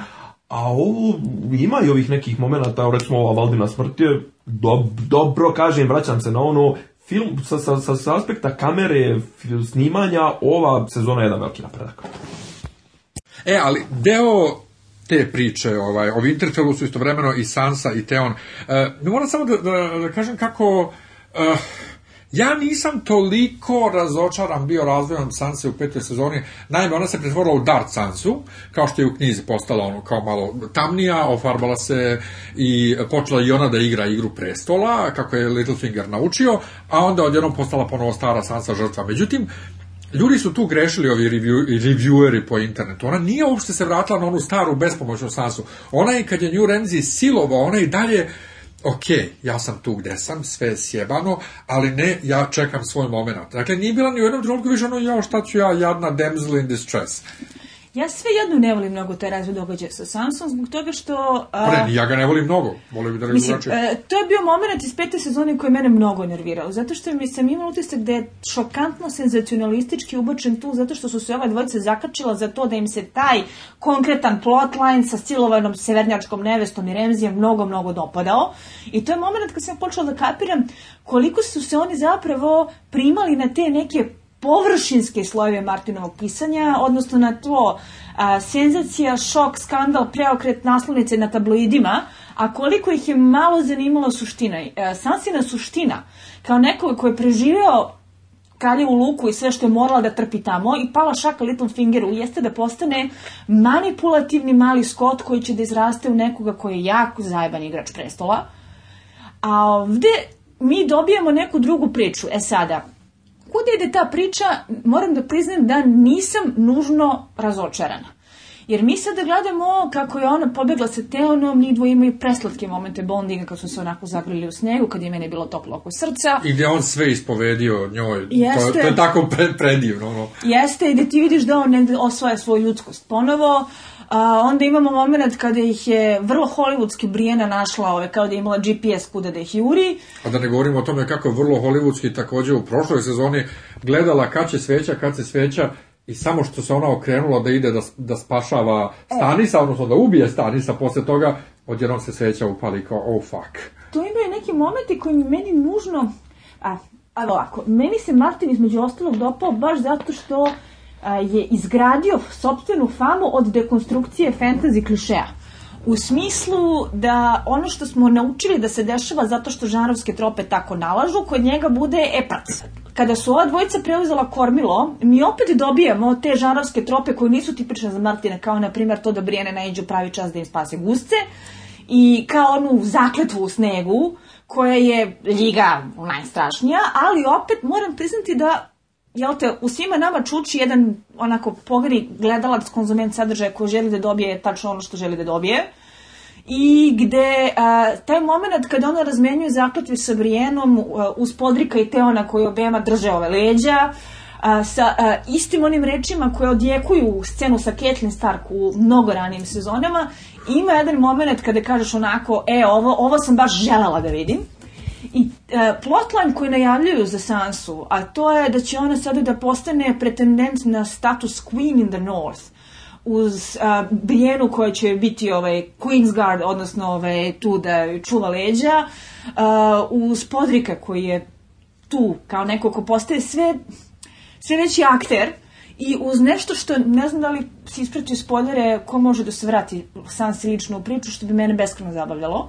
a ovo, ima i ovih nekih momenta, recimo ova Valdina smrt je, dob, dobro, kažem, vraćam se na ono, film sa, sa, sa, sa aspekta kamere, snimanja, ova sezona je jedan veliki napredak. E, ali deo te priče ovaj, o Winterfellu su istovremeno i Sansa i Theon. E, moram samo da, da, da kažem kako Uh, ja nisam toliko razočaran bio razvojom Sanse u petoj sezoni. Naime, ona se pretvorila u Dark Sansu, kao što je u knjizi postala ono kao malo tamnija, ofarbala se i počela i ona da igra igru prestola, kako je Littlefinger naučio, a onda odjednom postala ponovo stara Sansa žrtva. Međutim, ljudi su tu grešili ovi revieweri po internetu. Ona nije uopšte se vratila na onu staru bespomoćnu Sansu. Ona je, kad je New Ramsey silovao, ona i dalje uh, ok, ja sam tu gde sam, sve je sjebano, ali ne, ja čekam svoj moment. Dakle, nije bila ni u jednom trenutku više ono, ja, šta ću ja, jadna damsel in distress. Ja sve jedno ne volim mnogo taj razvoj događaja sa Sansom zbog toga što... A, ne, ja ga ne volim mnogo, volim da mislim, a, e, to je bio moment iz pete sezone koji mene mnogo nervirao, zato što mi sam imala utisak da je šokantno senzacionalistički ubačen tu, zato što su se ova dvojica zakačila za to da im se taj konkretan plotline sa silovanom severnjačkom nevestom i Remzijem mnogo, mnogo dopadao. I to je moment kad sam počela da kapiram koliko su se oni zapravo primali na te neke površinske slojeve Martinovog pisanja, odnosno na to a, senzacija, šok, skandal, preokret naslovnice na tabloidima, a koliko ih je malo zanimala suština. E, Sansina suština, kao neko ko je preživeo Kraljevu luku i sve što je morala da trpi tamo i pala šaka Fingeru, jeste da postane manipulativni mali skot koji će da izraste u nekoga koji je jako zajeban igrač prestola. A ovde mi dobijamo neku drugu priču. E sada, kud ide ta priča, moram da priznam da nisam nužno razočarana. Jer mi da gledamo kako je ona pobegla sa Teonom, njih dvoje imaju preslatke momente bondinga kad su se onako zagrlili u snegu, kad je mene bilo toplo oko srca. I gde on sve ispovedio njoj. Jeste. To, to je tako pre, predivno. Ono. Jeste, i gde da ti vidiš da on negde osvaja svoju ljudskost ponovo. Uh, A onda imamo moment kada ih je vrlo hollywoodski Brijena našla ove, kao da je imala GPS kuda da ih juri. A da ne govorimo o tome kako je vrlo hollywoodski takođe u prošloj sezoni gledala kad će sveća, kad se sveća i samo što se ona okrenula da ide da, da spašava e. Stanisa, e. odnosno da ubije Stanisa posle toga, odjednom se sveća upali kao oh fuck. To imaju neki momenti koji mi meni nužno... A, ali ovako, meni se Martin između ostalog dopao baš zato što je izgradio sopstvenu famu od dekonstrukcije fantasy klišeja. U smislu da ono što smo naučili da se dešava zato što žanrovske trope tako nalažu, kod njega bude epac. Kada su ova dvojica preuzela kormilo, mi opet dobijemo te žanrovske trope koje nisu tipične za Martina, kao na primjer to da Brijene najđu pravi čas da im spase gusce, i kao onu zakletvu u snegu, koja je ljiga najstrašnija, ali opet moram priznati da jel te, u svima nama čuči jedan onako pogani gledalac, konzument sadržaja koji želi da dobije tačno ono što želi da dobije. I gde a, taj moment kada ona razmenjuje zakletve sa Brijenom uz podrika i te ona koji obema drže ove leđa, a, sa a, istim onim rečima koje odjekuju scenu sa Catelyn Stark u mnogo ranijim sezonama, ima jedan moment kada kažeš onako, e, ovo, ovo sam baš želela da vidim. I e, plotline koji najavljuju za Sansu, a to je da će ona sada da postane pretendent na status Queen in the North uz a, e, Brijenu koja će biti ovaj Queen's Guard, odnosno ovaj, tu da čuva leđa, a, e, uz Podrika koji je tu kao neko ko postaje sve, sve veći akter, I uz nešto što ne znam da li si ispraćio spoilere, ko može da se vrati sans lično u priču, što bi mene beskreno zabavljalo.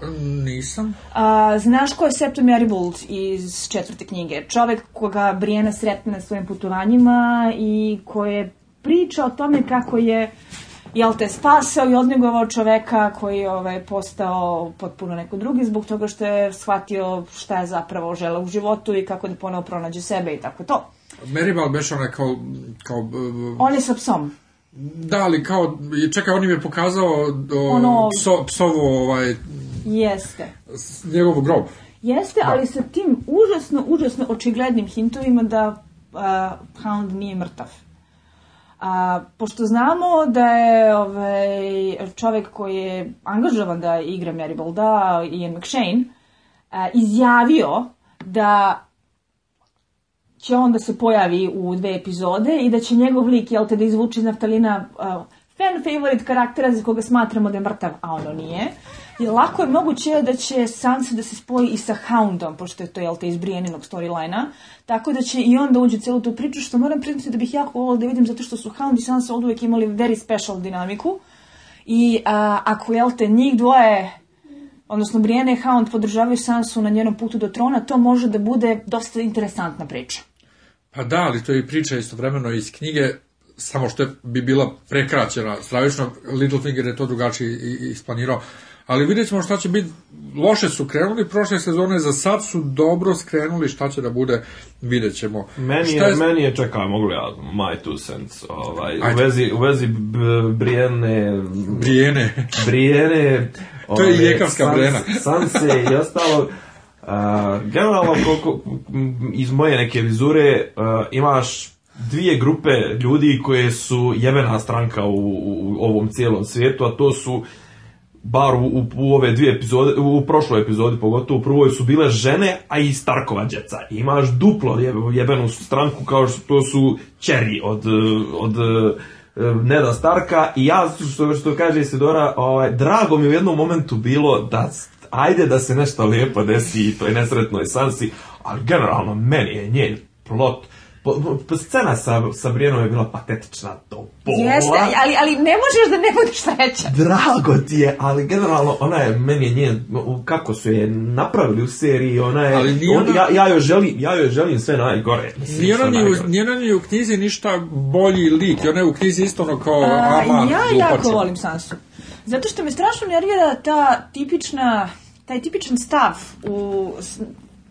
Nisam. A, znaš ko je Septum Eribold iz četvrte knjige? Čovek koga Brijena sretne na svojim putovanjima i koje priča o tome kako je jel te spasao i odnegovao čoveka koji je ovaj, postao potpuno neko drugi zbog toga što je shvatio šta je zapravo žele u životu i kako da ponovo pronađe sebe i tako to. Meribald beš ona kao... kao e, on je sa psom. Da, ali kao, čekaj, on im je pokazao o, ono... pso, psovo, ovaj... Jeste. Njegov grob. Jeste, da. ali sa tim užasno, užasno očiglednim hintovima da uh, Hound nije mrtav. A, pošto znamo da je ovaj, čovek koji je angažovan da igra Meribalda, Ian McShane, a, izjavio da će onda se pojavi u dve epizode i da će njegov lik, jel te, da izvuči iz naftalina uh, fan favorite karaktera za koga smatramo da je mrtav, a ono nije. I lako je moguće da će Sansa da se spoji i sa Houndom, pošto je to, jel te, iz Brijaninog storylina, tako da će i onda uđe celu tu priču, što moram priznati da bih jako volila da vidim, zato što su Hound i Sansa od uvek imali very special dinamiku. I a, ako, jel te, njih dvoje odnosno Brienne i Hound podržavaju Sansu na njenom putu do trona, to može da bude dosta interesantna priča. Pa da, ali to je i priča istovremeno iz knjige, samo što je, bi bila prekraćena stravično, Littlefinger je to drugačije isplanirao. Ali vidjet ćemo šta će biti, loše su krenuli prošle sezone, za sad su dobro skrenuli, šta će da bude, vidjet ćemo. Meni je, je... Meni je čekaj, mogu li ja, my two cents, ovaj, Ajde. u vezi, u vezi Brijene... Brijene. Brijene... to je ovaj, jekavska Brena. Sanse i ostalo... generalno, koliko, iz moje neke vizure, imaš dvije grupe ljudi koje su jebena stranka u, u ovom cijelom svijetu, a to su bar u, u, u, ove dvije epizode, u prošloj epizodi pogotovo, u prvoj su bile žene, a i Starkova djeca. imaš duplo jebenu stranku kao što to su čeri od, od e, Neda Starka i ja, što, što kaže Isidora, ovaj, drago mi u jednom momentu bilo da ajde da se nešto lijepo desi i toj nesretnoj sansi, ali generalno meni je njen plot po, po, scena sa, sa Brijenom je bila patetična do bola. Jeste, ali, ali ne možeš da ne budeš sreća. Drago ti je, ali generalno ona je, meni je njen, kako su je napravili u seriji, ona je, ali ona, ja, ja, joj želim, ja joj želim sve najgore. Nije ona, nije, nije u knjizi ništa bolji lik, ona je u knjizi isto ono kao A, ama, Ja jako volim Sansu. Zato što me strašno nervira ta tipična taj tipičan stav u,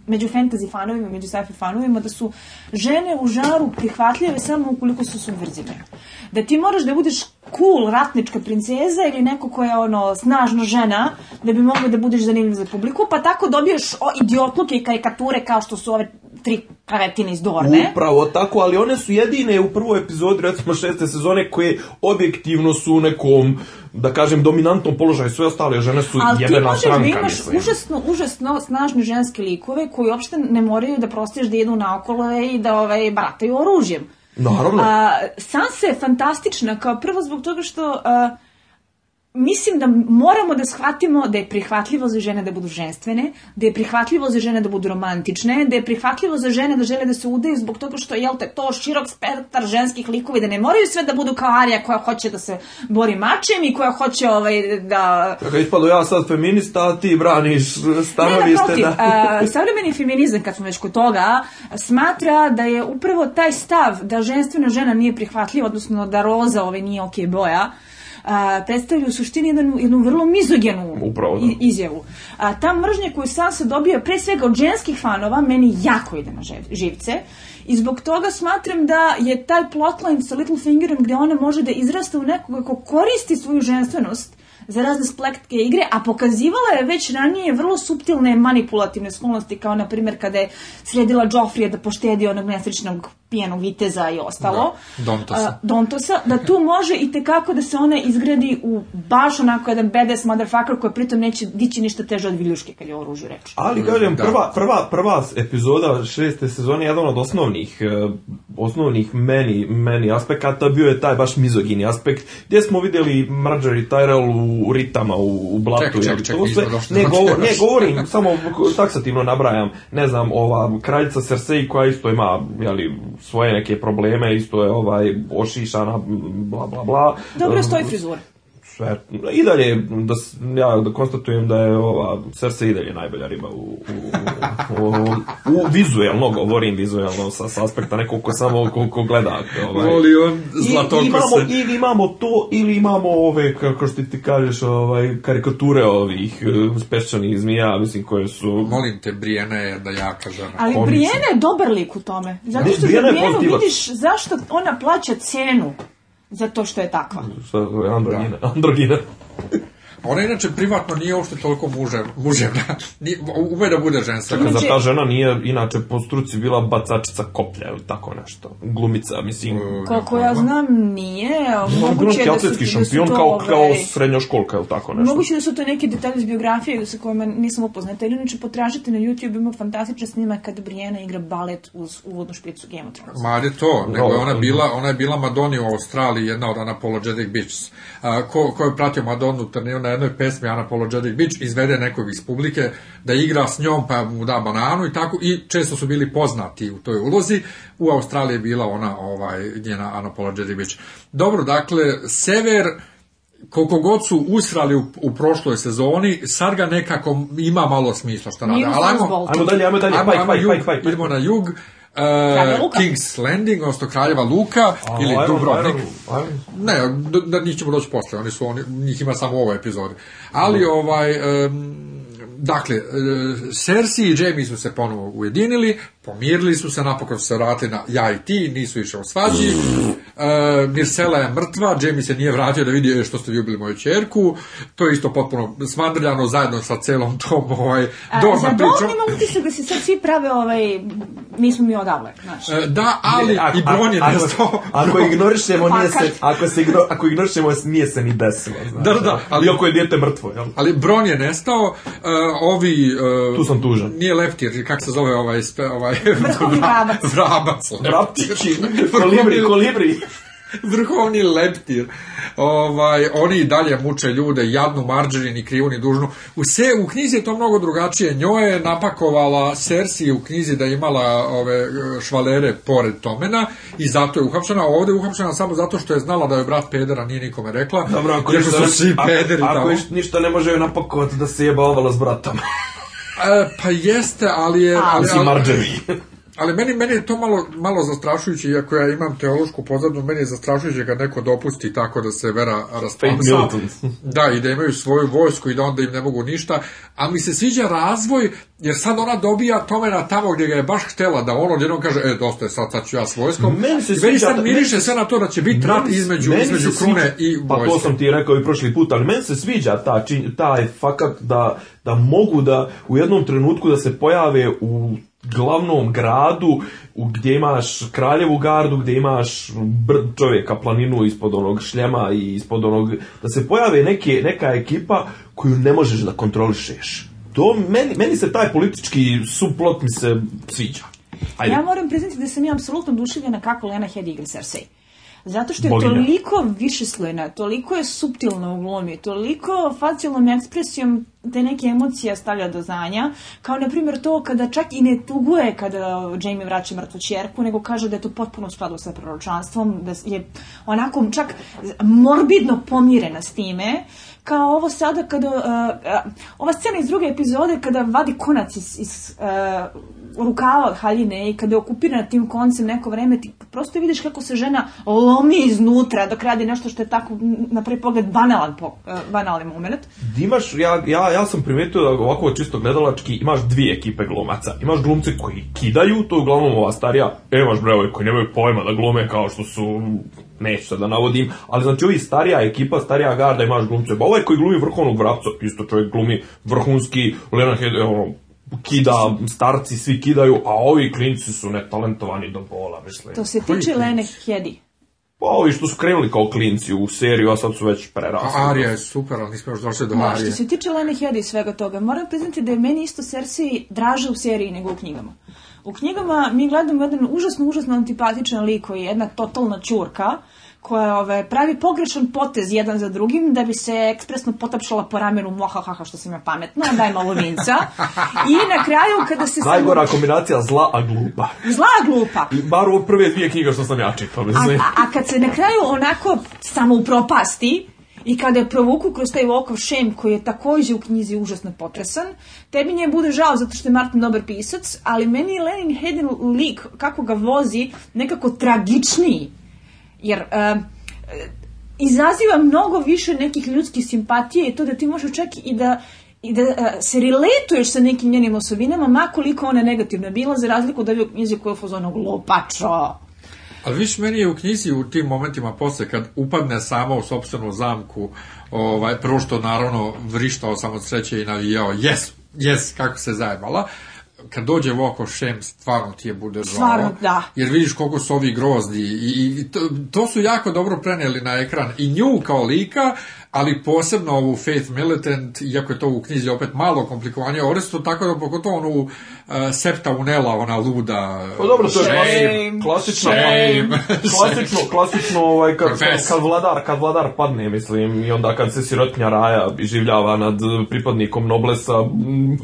među fantasy fanovima, među sci-fi fanovima, da su žene u žaru prihvatljive samo ukoliko su subverzivne. Da ti moraš da budeš cool ratnička princeza ili neko ko je ono, snažna žena, da bi mogla da budeš zanimljiva za publiku, pa tako dobiješ o, idiotluke i karikature kao što su ove tri kretine iz Dorne. Upravo tako, ali one su jedine u prvoj epizodi, recimo šeste sezone, koje objektivno su u nekom da kažem, dominantnom položaju, sve ostale žene su Ali jebena stranka, mislim. Ali ti možeš da imaš užasno, užasno snažne ženske likove koji uopšte ne moraju da prostiš da jedu naokolo i da ovaj, barataju oružjem. Naravno. A, Sansa je fantastična, kao prvo zbog toga što... A, mislim da moramo da shvatimo da je prihvatljivo za žene da budu ženstvene, da je prihvatljivo za žene da budu romantične, da je prihvatljivo za žene da žele da se udaju zbog toga što je te, to širok spektar ženskih likova i da ne moraju sve da budu kao Arija koja hoće da se bori mačem i koja hoće ovaj, da... Kako je ispalo ja sad feminista, a ti braniš Ne, ste da... a, savremeni feminizam, kad smo već kod toga, smatra da je upravo taj stav da ženstvena žena nije prihvatljiva, odnosno da roza ovaj, nije ok boja, a, predstavlja u suštini jednu, jednu vrlo mizogenu Upravo, da. izjavu. A, ta mržnja koju sam se dobio pre svega od ženskih fanova meni jako ide na živce i zbog toga smatram da je taj plotline sa Littlefingerom gde ona može da izrasta u nekoga ko koristi svoju ženstvenost za razne spletke igre, a pokazivala je već ranije vrlo suptilne manipulativne sklonosti, kao na primjer kada je sredila Joffrey da poštedi onog nesrećnog pijenog viteza i ostalo. Da, Dontosa. A, Dontosa, da tu može i tekako da se ona izgradi u baš onako jedan badass motherfucker koji pritom neće dići ništa teže od viljuške kad je o oružju reč. Ali, mm, kažem, da. prva, prva, prva epizoda šeste sezone, je jedan od osnovnih, e, osnovnih meni, meni aspekata bio je taj baš mizogini aspekt, gdje smo videli Marjorie Tyrell u u ritama, u, u blatu. Čekaj, čekaj, čekaj, sve, ne, znači, govor, ne, govorim, samo taksativno nabrajam. Ne znam, ova kraljica Cersei koja isto ima jeli, svoje neke probleme, isto je ovaj ošišana, bla, bla, bla. Dobro um, stoji frizura i dalje, da, ja da konstatujem da je ova Cersei i dalje najbolja riba u, u, u, u, vizuelno, govorim vizuelno sa, sa aspekta nekog ko samo ko, ko gleda. Ovaj. Voli on zlatokose. I, imamo, ili imamo to, ili imamo ove, kako što ti kažeš, ovaj, karikature ovih eh, spešćanih zmija, mislim, koje su... Molim te, Brijena je da ja kažem. Ali Brijena je dobar lik u tome. Zato što za Brijenu vidiš zašto ona plaća cenu za to što je takva. Šta, androgina. Da. androgina. Ona inače privatno nije uopšte toliko mužev, muževna. Nije, ume da bude ženska. Čekaj, znači... ta žena nije inače po struci bila bacačica koplja ili tako nešto. Glumica, mislim. E, Koliko ja znam, nije. Moguće je da su, da šampion da kao, ovaj- kao srednjoškolka ili tako nešto. Moguće da su to neki detalji iz biografije sa kojima nisam upoznata. Ili inače potražite na YouTube, ima fantastičan snimak kad Brijena igra balet uz uvodnu špicu Game of Thrones. Ma, je to. Nego da. je ona bila, ona je bila Madoni u Australiji, jedna od Anapologetic Beaches. A, ko, ko je pratio Madonu, to nije jednoj pesmi Ana Polodžedik Bić izvede nekog iz publike da igra s njom pa mu da bananu i tako i često su bili poznati u toj ulozi. U Australiji je bila ona ovaj, njena Ana Polodžedik Bić. Dobro, dakle, Sever koliko god su usrali u, u prošloj sezoni, sad ga nekako ima malo smisla što rade. Ali ajmo, ajmo dalje, ajmo dalje, ajmo, ajmo, ajmo, ajmo, ajmo, ajmo, ajmo, ajmo, ajmo, ajmo, ajmo, ajmo, ajmo, ajmo, ajmo, ajmo, ajmo, uh, King's Landing, odnosno Kraljeva Luka, A, ili ajmo, Dubrovnik. Ajmo, ajmo. Ne, da, da njih ćemo doći posle, oni su, oni, njih ima samo u ovoj epizodi. Ali, da. ovaj, um, dakle, e, Cersei i Jamie su se ponovo ujedinili, pomirili su se, napokon su se vratili na ja i ti, nisu više u svađi. E, Mircela je mrtva, Jamie se nije vratio da vidi e, što ste vi ubili moju čerku. To je isto potpuno smandrljano zajedno sa celom tom ovaj, dorma pričom. ti se da se sad svi prave ovaj, nismo mi odavle. Znači. da, ali a, i Bron je a, Ako, ako ignorišemo, nije pa se, ako, se igno, ako ignorišemo, nije se ni desilo. Znači. Da, da, ali, ako je dijete mrtvo. Jel? Ali Bronje nestao, e, ovi... Uh, tu sam tužan. Nije leptir, kak se zove ovaj... Spe, ovaj Vrhovni vrabac. Vrabac. Znači, Vraptići. kolibri, kolibri vrhovni leptir. Ovaj, oni i dalje muče ljude, jadnu Marđerin i krivu ni dužnu. U, se, u knjizi je to mnogo drugačije. Njoj je napakovala Sersi u knjizi da je imala ove švalere pored Tomena i zato je uhapšena. Ovde je uhapšena samo zato što je znala da je brat pedera, nije nikome rekla. Dobro, ako, ništa, su svi pederi ako, ako iš, ništa ne može joj napakovati da se jebalovala s bratom. e, pa jeste, ali je... Ali, ali, ali, ali meni, meni je to malo, malo zastrašujuće, iako ja imam teološku pozadnu, meni je zastrašujuće kad neko dopusti tako da se vera raspamsa. Da, i da imaju svoju vojsku i da onda im ne mogu ništa. A mi se sviđa razvoj, jer sad ona dobija Tomena tamo gdje ga je baš htela, da ono odjednom kaže, e, dosta je sad, sad ću ja s vojskom. Meni se sviđa, meni sad da- miriše sve na to da će biti rat između, između krune i vojske. Pa to sam ti rekao i prošli put, ali meni se sviđa ta, taj fakat da, da mogu da u jednom trenutku da se pojave u glavnom gradu gdje imaš kraljevu gardu, gdje imaš brd čovjeka planinu ispod onog šljema i ispod onog... Da se pojave neke, neka ekipa koju ne možeš da kontrolišeš. To, meni, meni se taj politički suplot mi se sviđa. Ajde. Ja moram priznati da sam ja apsolutno duševljena kako Lena Head igra Cersei. Zato što je Boginja. toliko višeslojna, toliko je subtilno u glumi, toliko facijalnom ekspresijom te neke emocije stavlja do znanja, kao na primjer to kada čak i ne tuguje kada Jamie vraća mrtvu čerku, nego kaže da je to potpuno u skladu sa proročanstvom, da je onako čak morbidno pomirena s time. Uh, kao ovo sada kada, uh, uh, ova scena iz druge epizode kada vadi konac iz, iz uh, rukava haljine i kada je okupirana tim koncem neko vreme, ti prosto vidiš kako se žena lomi iznutra dok radi nešto što je tako na prvi pogled banalan, po, uh, banalni moment. Imaš, ja, ja, ja sam primetio da ovako čisto gledalački imaš dvije ekipe glumaca. Imaš glumce koji kidaju, to je uglavnom ova starija, evaš Brevoj koji nemaju pojma da glume kao što su neću sad da navodim, ali znači ovi starija ekipa, starija garda imaš glumce, ba ovaj koji glumi vrhovnog vrapca, isto čovjek glumi vrhunski, Leonard Head, ono, kida, starci svi kidaju, a ovi klinci su netalentovani do bola, mislim. To se tiče Lene Hedi. Pa ovi što su krenuli kao klinci u seriju, a sad su već prerasli. Arija je super, ali nismo još došli do pa, Arije. Što se tiče Lene Hedi i svega toga, moram priznati da je meni isto Cersei draže u seriji nego u knjigama. U knjigama mi gledamo jedan užasno, užasno antipatičan lik koji je jedna totalna čurka, koja ove, pravi pogrešan potez jedan za drugim da bi se ekspresno potapšala po ramenu mlahahaha što sam ja pametna, daj malo vinca. I na kraju kada se... Najgora sam... kombinacija zla a glupa. Zla a glupa. I bar u prve dvije knjiga što sam ja čitao. A, a, a kad se na kraju onako samo upropasti, I kada je provuku kroz taj Walk of Shame, koji je takođe u knjizi užasno potresan, tebi nje bude žao zato što je Martin dobar pisac, ali meni je Lenin Hedin lik, kako ga vozi, nekako tragičniji Jer e, e, izaziva mnogo više nekih ljudskih simpatije i to da ti možeš čak i da i da a, e, se riletuješ sa nekim njenim osobinama, makoliko ona negativna bila, za razliku da je u knjizi koja je fazonog lopačo. Ali viš, meni je u knjizi u tim momentima posle, kad upadne sama u sobstvenu zamku, ovaj, prvo što naravno vrištao samo od sreće i navijao, jes, jes, kako se zajebala, uh, kad dođe Voko Šem, stvarno ti je bude žao. Stvarno, da. Jer vidiš koliko su ovi grozni i, i to, to su jako dobro preneli na ekran. I nju kao lika, ali posebno ovu Faith Militant, iako je to u knjizi opet malo komplikovanije, Oresto, tako da pogotovo onu septa unela, ona luda. Pa dobro, to je klasično, klasično, klasično, ovaj, kad, kad, vladar, kad vladar padne, mislim, i onda kad se sirotnja raja življava nad uh, pripadnikom noblesa,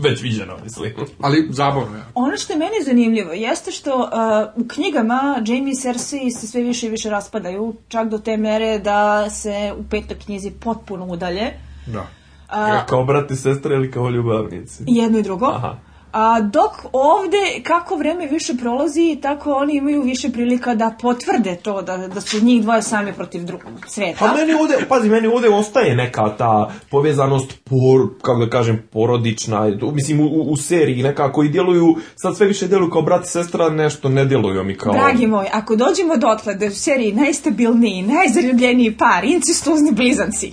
već viđeno, mislim. Ali zabavno je. Ono što je meni zanimljivo jeste što uh, u knjigama Jamie i Cersei se sve više i više raspadaju, čak do te mere da se u petoj knjizi potpuno udalje. Da. A, kao brat i sestra ili kao ljubavnici? Jedno i drugo. Aha. A dok ovde, kako vreme više prolazi, tako oni imaju više prilika da potvrde to, da, da su njih dvoje sami protiv drugog sveta. Pa meni ovde, pazi, meni ovde ostaje neka ta povezanost, por, kako da kažem, porodična, mislim, u, u seriji nekako i djeluju, sad sve više djeluju kao brat i sestra, nešto ne djeluju mi kao... Dragi moj, ako dođemo dotle da je u seriji najstabilniji, najzaljubljeniji par, incestuozni blizanci,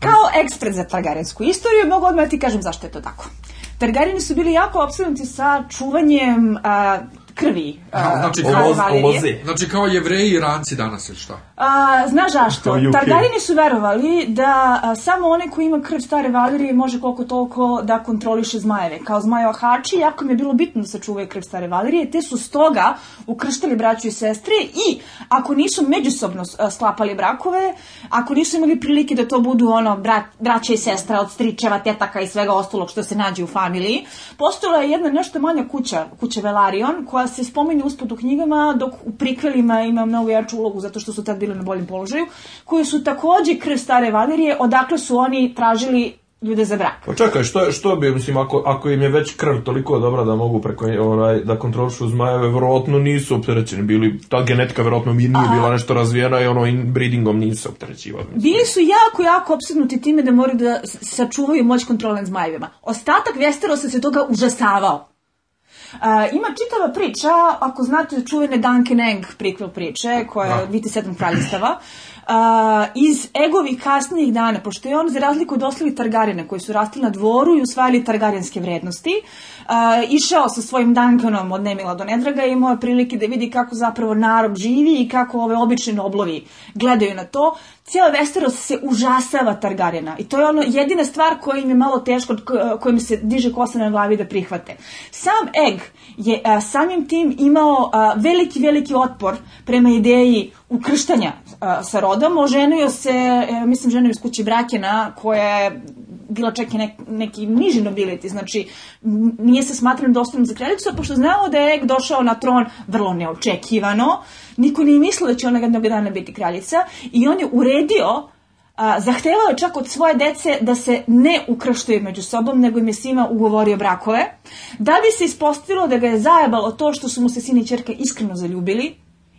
Kao ekspert za targarensku istoriju mogu odmah da ti kažem zašto je to tako. Targarijeni su bili jako obsednuti sa čuvanjem a, krvi. A, znači, kao, znači kao jevreji i iranci danas ili šta? A, znaš zašto? Targarini su verovali da a, samo one koji ima krv stare Valirije može koliko toliko da kontroliše zmajeve. Kao zmajo zmajohači, jako mi je bilo bitno da sačuvaju krv stare Valirije, te su stoga ukrštali braću i sestre i ako nisu međusobno a, sklapali brakove, ako nisu imali prilike da to budu ono bra, braća i sestra od stričeva, tetaka i svega ostalog što se nađe u familiji, postojala je jedna nešto manja kuća, kuća Velarion, koja se spominju usput u knjigama, dok u prikvelima ima mnogo jaču ulogu zato što su tad bili na boljem položaju, koji su takođe krv stare Valerije, odakle su oni tražili ljude za brak. Pa čekaj, što, što bi, mislim, ako, ako im je već krv toliko dobra da mogu preko, onaj, da kontrolišu zmajeve, verovatno nisu opterećeni bili, ta genetika verovatno mi nije A... bila nešto razvijena i ono inbreedingom nisu opterećivali. Bili su jako, jako obsednuti time da moraju da sačuvaju moć kontrole nad zmajevima. Ostatak Westerosa se toga užasavao ima čitava priča, ako znate čuvene Duncan Egg prikvel priče, koja je da. Vite sedam kraljestava, Uh, iz egovih kasnijih dana, pošto je on za razliku od ostalih Targarina koji su rastili na dvoru i usvajali targarinske vrednosti, išao sa svojim Duncanom od Nemila do Nedraga i imao prilike da vidi kako zapravo narod živi i kako ove obične noblovi gledaju na to. Cijela Westeros se užasava Targarena i to je ono jedina stvar koja im je malo teško, kojim se diže kosa na glavi da prihvate. Sam Egg je a, samim tim imao a, veliki, veliki otpor prema ideji ukrštanja a, sa rodom. Oženio se, e, mislim, ženio iz kući Brakena koja je bila čak i nek, neki niži nobiliti, znači nije se smatran dostojnim da za kraljicu, a pošto znamo da je Ek došao na tron vrlo neočekivano, niko nije mislio da će ona jednog dana biti kraljica i on je uredio a, zahtevao je čak od svoje dece da se ne ukraštaju među sobom, nego im je svima ugovorio brakove, da bi se ispostavilo da ga je zajebalo to što su mu se sin i čerka iskreno zaljubili,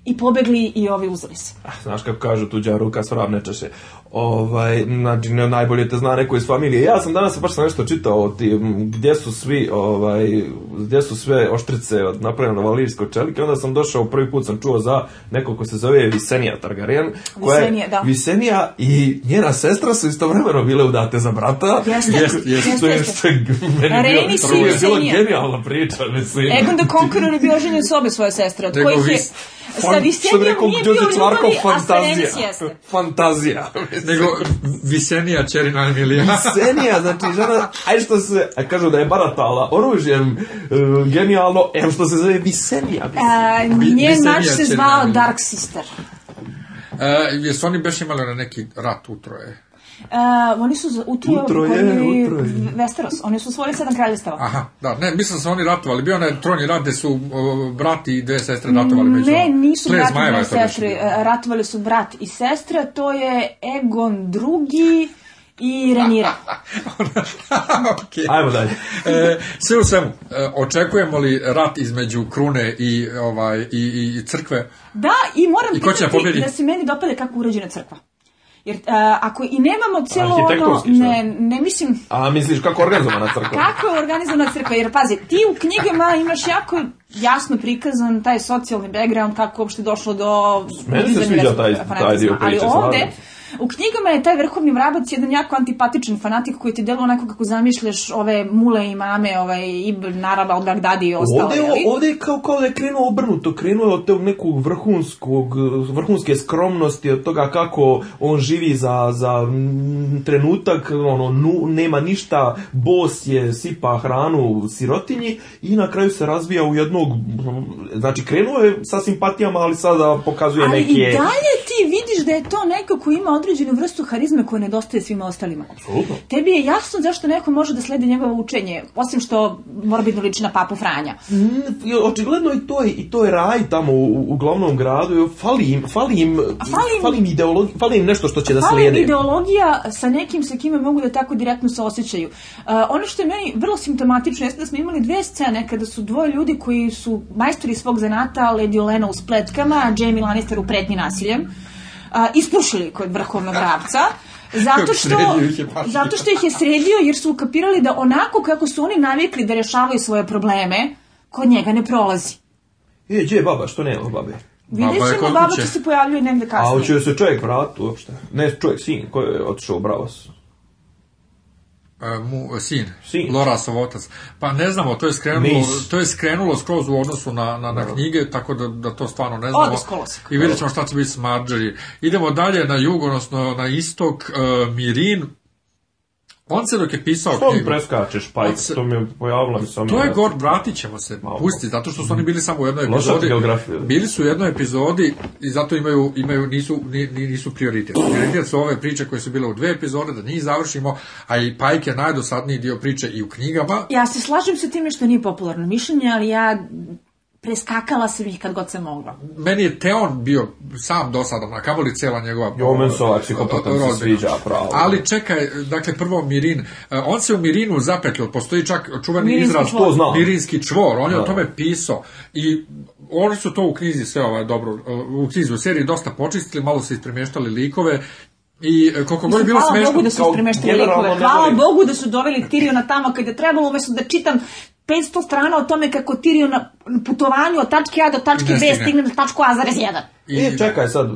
i pobegli i ovi uzeli se. Ah, znaš kako kažu, tuđa ruka svrab čaše. Ovaj, znači, ne, najbolje te zna neko iz familije. Ja sam danas baš sam nešto čitao o ti, gdje su svi, ovaj, gdje su sve oštrice od napravljeno valirskog čelika. Onda sam došao, prvi put sam čuo za neko ko se zove Visenija Targaryen. Koja Visenija, da. Visenija i njena sestra su istovremeno bile udate za brata. Jeste, jeste. jeste, jeste. Meni je bilo, je bila genijalna priča, mislim. Egon the Conqueror je bio ženjen s obe svoje sestre, od kojih je on, sam rekao, Đorđe Čvarkov, fantazija. Fantazija. Nego, Visenija Čerina Emilija. Visenija, znači, žena, aj što se, a kažu da je baratala oružjem, uh, genijalno, em što se zove Visenija. Uh, njen naš se zvao Dark Sister. Uh, jesu oni beš imali na neki rat utroje? Uh, oni su u utro, utro Westeros, oni su osvojili sedam kraljestava. Aha, da, ne, mislim da su oni ratovali, bio onaj troni rat gde su uh, brat i dve sestre ratovali među. Ne, nisu brat i dve sestre, uh, ratovali su brat i sestra, to je Egon drugi, i Renira. okay. Ajmo dalje. e, sve u svemu, e, očekujemo li rat između krune i, ovaj, i, i crkve? Da, i moram I ko da pitati da se meni dopade kako urađena crkva. Jer uh, ako i nemamo celo ono... Ne, ne mislim... A misliš kako organizovana crkva? kako je organizovana crkva? Jer pazi, ti u knjigama imaš jako jasno prikazan taj socijalni background, kako uopšte došlo do... Meni se sviđa taj, taj dio priče, Ali ovde, U knjigama je taj vrhovni vrabac jedan jako antipatičan fanatik koji ti deluje onako kako zamišljaš ove mule i mame, ovaj Ibn Narab al-Baghdadi i ostalo. Ovde, je, ovde je kao, kao da je krenuo obrnuto, krenuo je od tog nekog vrhunskog, vrhunske skromnosti, od toga kako on živi za, za trenutak, ono, nu, nema ništa, bos je, sipa hranu u sirotinji i na kraju se razvija u jednog, znači krenuo je sa simpatijama, ali sada pokazuje ali neke... Ali i dalje ti vidiš vidiš da je to neko ko ima određenu vrstu harizme koja nedostaje svima ostalima. Absolutno. Tebi je jasno zašto neko može da sledi njegovo učenje, osim što mora biti liči na papu Franja. Mm, očigledno i to je, i to je raj tamo u, u glavnom gradu. Fali im, fali im, fali fali im, ideologi, fali im nešto što će da slede. Fali ideologija sa nekim sa kime mogu da tako direktno se osjećaju. Uh, ono što je meni vrlo simptomatično jeste da smo imali dve scene kada su dvoje ljudi koji su majstori svog zanata, Lady Olena u spletkama, Jamie Lannister u pretnji nasiljem a, ispušili kod vrhovnog vrapca, Zato što, zato što ih je sredio jer su ukapirali da onako kako su oni navikli da rešavaju svoje probleme, kod njega ne prolazi. E, gdje je baba? Što nema babe? Vidjet ćemo, baba će se pojavljuje negde kasnije. A hoće se čovjek vrat uopšte. Ne, čovjek, sin koji je otišao u Bravos. Eh, mu, eh, sin, sin. Lorasov otac. Pa ne znamo, to je skrenulo, Mis. to je skrenulo skroz u odnosu na, na, na knjige, tako da, da to stvarno ne znamo. I vidjet ćemo šta će biti s Marjorie. Idemo dalje na jug, odnosno na istok, uh, Mirin, On se dok je pisao Što knjigu... preskačeš, pa se, to mi je pojavilo mi sam... To je, je Bratićevo se Malo. pusti, zato što su oni bili samo u jednoj epizodi. Bili su u jednoj epizodi i zato imaju, imaju nisu, ni, nisu prioritet. Prioritet su ove priče koje su bile u dve epizode, da njih završimo, a i Pajk je najdosadniji dio priče i u knjigama. Ja se slažem sa time što nije popularno mišljenje, ali ja preskakala sam ih kad god se mogla. Meni je Teon bio sam dosadan, a kamoli cela njegova... Jomensova psihopatan se sviđa, pravo. Ali čekaj, dakle, prvo Mirin. E, on se u Mirinu zapetljao, postoji čak čuveni Mirinski izraz, čvor. To znam. Mirinski čvor, on je da. o tome pisao i oni su to u knjizi sve ovaj, dobro, e, u knjizi, u seriji dosta počistili, malo se ispremještali likove i e, koliko god je bilo smešno... Hvala Bogu da su ispremeštili likove. Hvala Bogu da su doveli Tiriona tamo kad je trebalo, umesto da čitam 500 strana o tome kako Tirio na putovanju od tačke A do tačke B stigne na tačku A zarez 1. I, e, čekaj sad, e,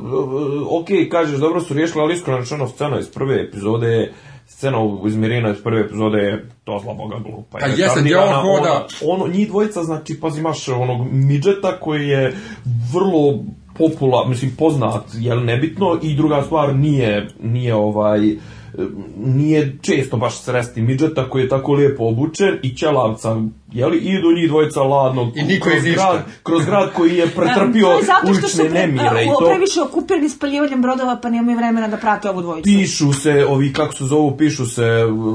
ok, kažeš, dobro su riješili, ali iskreno rečeno scena iz prve epizode je scena iz Mirina iz prve epizode je to zla boga glupa. A jesam, gdje on hoda? Ono, ono, njih dvojica, znači, pazi, imaš onog midžeta koji je vrlo popula, mislim, poznat, jel, nebitno, i druga stvar, nije, nije ovaj, uh, nije često baš sresti midžeta koji je tako lijepo obučen i ćelavca, jeli, idu njih dvojica ladnog I niko kroz, grad, kroz grad koji je e, pretrpio um, ulične pre, nemire. i to previše okupirani spaljivanjem brodova pa nemaju vremena da prate ovu dvojicu. Pišu se, ovi kako se zovu, pišu se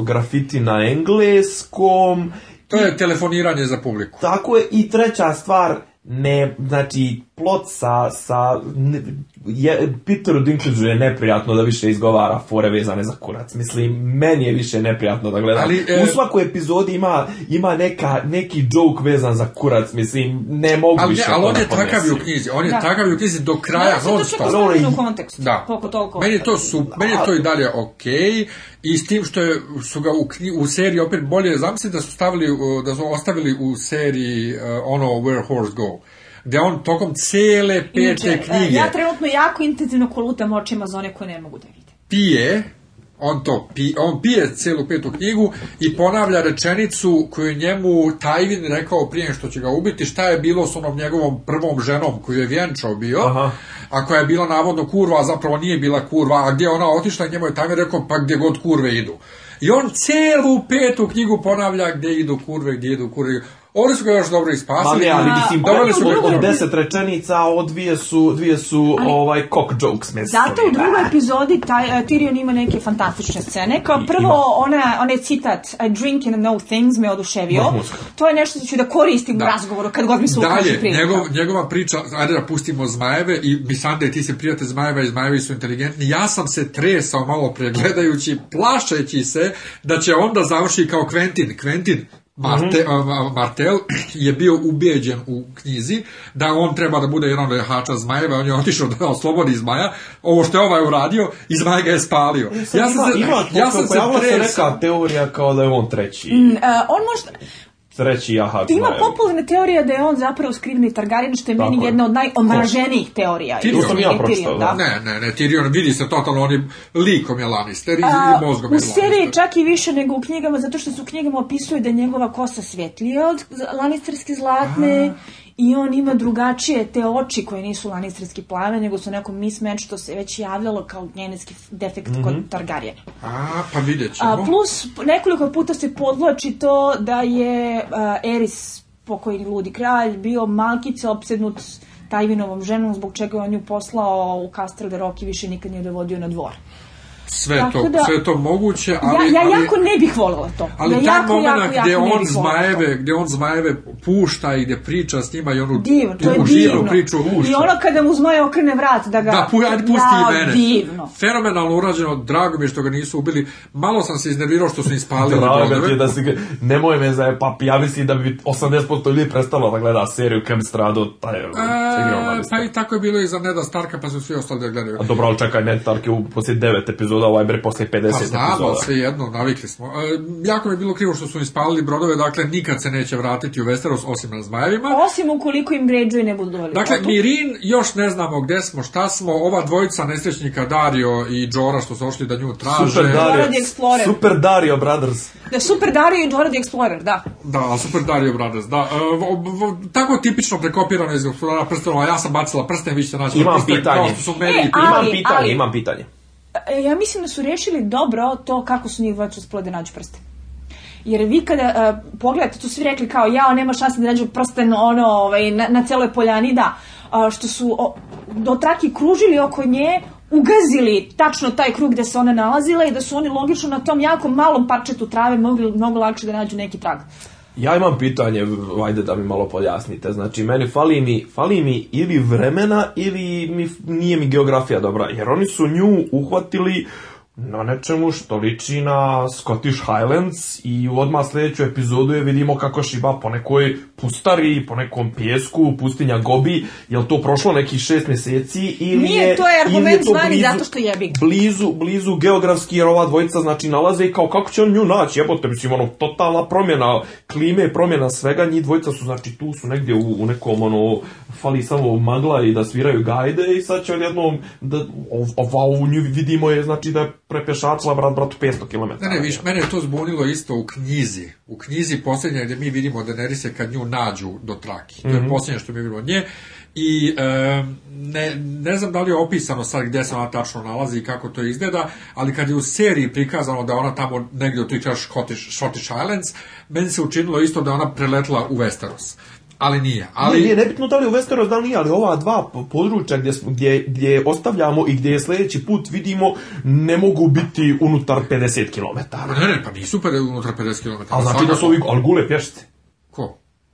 grafiti na engleskom. To je telefoniranje za publiku. Tako je, i treća stvar, ne, znači, plot sa, sa ne, je, Peteru Dinklage'u je neprijatno da više izgovara fore vezane za kurac. Mislim, meni je više neprijatno da gledam. Ali, e, U svakoj epizodi ima, ima neka, neki joke vezan za kurac, mislim, ne mogu ali, više ne, ali on je takav u knjizi, on je da. takav u knjizi do kraja da, non stop. Da, u kontekstu, da. koliko toliko. Meni je to, su, meni je to i dalje okej, okay, i s tim što je, su ga u, knji, u seriji opet bolje zamisli da su stavili, da su ostavili u seriji uh, ono Where Horse Go gde on tokom cele pete Inače, e, knjige... Ja trenutno jako intenzivno kolutam očima za one koje ne mogu da vide. Pije, on to pije, on pije celu petu knjigu i ponavlja rečenicu koju njemu Tajvin rekao prije što će ga ubiti, šta je bilo s onom njegovom prvom ženom koju je vjenčao bio, Aha. a koja je bila navodno kurva, a zapravo nije bila kurva, a gdje ona otišla, njemu je Tajvin rekao pa gdje god kurve idu. I on celu petu knjigu ponavlja gdje idu kurve, gdje idu kurve. Ovdje su ga još dobro ispasili. Ma ne, ali mislim, doveli su od, od deset rečenica, ovo dvije su, dvije su ali, ovaj, cock jokes mesto. Zato u drugoj epizodi taj, uh, Tyrion ima neke fantastične scene. Kao prvo, ona, onaj citat I drink and know things me oduševio. To je nešto što ću da koristim da. u razgovoru kad god mi se ukaži prilika. Njegov, njegova priča, ajde da pustimo zmajeve i Misande, ti se prijate zmajeva i zmajevi su inteligentni. Ja sam se tresao malo pregledajući, plašeći se da će onda završiti kao Quentin. Quentin, Marte, mm -hmm. Martel je bio ubijeđen u knjizi da on treba da bude jedan od jahača zmajeva, on je otišao da oslobodi zmaja, ovo što je ovaj uradio, i zmaj ga je spalio. Sam ja sam ima, se, ima, ja sam se pojavila se teorija kao da je on treći. Mm, uh, on možda, treći Ahab Ima Zmajevi. popularna teorija da je on zapravo skriveni Targaryen, što je Tako meni je. jedna od najomraženijih teorija. Ti To sam ja pročitao, da. da. Ne, ne, ne, Tyrion vidi se totalno onim likom je Lannister i, A, i mozgom je Lannister. U seriji čak i više nego u knjigama, zato što su u knjigama opisuje da je njegova kosa svjetlija od Lannisterske zlatne. A i on ima drugačije te oči koje nisu lanistrijski plave, nego su neko mismatch što se već javljalo kao genetski defekt mm -hmm. kod mhm. Targaryen. A, pa vidjet ćemo. A, plus, nekoliko puta se podlači to da je a, Eris, pokojni ludi kralj, bio malkice obsednut Tajvinovom ženom, zbog čega je on ju poslao u Castle de da Rock i više nikad nije dovodio na dvor sve to, da, sve to moguće, ali... Ja, ja jako ali, ne bih voljela to. Ali ja taj jako, moment jako, gde, jako on zmajeve, gde on zmajeve pušta i gde priča s njima i onu divno, tu to žiru priču ušća. I ono kada mu zmaje okrene vrat da ga... Da, pu, ajde, pusti da, i mene. Divno. Fenomenalno urađeno, drago mi što ga nisu ubili. Malo sam se iznervirao što su ispalili. Drago ti je da si... Ga, nemoj me za papi, ja mislim da bi 80% ljudi prestalo da gleda seriju Kem Strado, taj... E, ovaj, pa i tako je bilo i za Neda Starka, pa su svi ostali da gledaju. A dobro, ali čekaj, Ned Stark je u poslije devet epizoda da ovaj bre posle 50 pa, znam, epizoda. sve jedno, navikli smo. E, jako mi je bilo krivo što su ispalili brodove, dakle nikad se neće vratiti u Westeros osim na zmajevima. Osim ukoliko im i ne budu doveli. Dakle, Mirin, još ne znamo gde smo, šta smo, ova dvojica nesrećnika Dario i Džora što su ošli da nju traže. Super Dario, Explorer. Super Dario Brothers. Da, Super Dario i Dora the Explorer, da. Da, Super Dario Brothers, da. E, v, v, tako tipično prekopirano iz Explorera prstenova, ja sam bacila prsten, vi ćete naći imam prsten, pitanje. Kao su meni e, ali, imam pitanje, ali, imam pitanje. E, ja mislim da su rešili dobro to kako su njih dvojica uspeli da nađu prste. Jer vi kada uh, e, pogledate, tu svi rekli kao ja, nema šanse da nađu prste na, ono, ovaj, na, na celoj poljani, da. Uh, što su o, do traki kružili oko nje, ugazili tačno taj krug gde se ona nalazila i da su oni logično na tom jako malom parčetu trave mogli mnogo lakše da nađu neki trag. Uh, Ja imam pitanje, ajde da mi malo pojasnite. Znači, meni fali mi, fali mi ili vremena ili mi, nije mi geografija dobra, jer oni su nju uhvatili na nečemu što liči na Scottish Highlands i odmah sledeću epizodu je vidimo kako šiba po nekoj pustari, po nekom pjesku, pustinja Gobi, je li to prošlo nekih šest meseci ili Nije, je... to je argument znani zato što jebi. Blizu, blizu geografski, jer ova dvojica znači nalaze i kao kako će on nju naći, jebote, mislim, ono, totalna promjena klime, promjena svega, njih dvojica su znači tu su negdje u, u nekom, ono, fali samo magla i da sviraju gajde i sad će odjednom, da, ova u nju vidimo je, znači da je prepešačila brat bratu 500 km. Ne, ne, viš, mene je to zbunilo isto u knjizi. U knjizi posljednje gde mi vidimo da Daenerys je kad nju nađu do traki. Mm -hmm. To je mhm. posljednje što bi bilo od nje. I e, ne, ne znam da li je opisano sad gde se ona tačno nalazi i kako to izgleda, ali kad je u seriji prikazano da ona tamo negde otiče Scottish, Scottish Islands, meni se učinilo isto da ona preletla u Westeros ali nije. Ali... Nije, nije nebitno da li u Westeros, da li nije, ali ova dva područja gdje, gdje, gdje ostavljamo i gdje je sljedeći put vidimo ne mogu biti unutar 50 km. Ne, ne, pa nisu unutar 50 km. Ali znači da su ovi, ali gule pješice.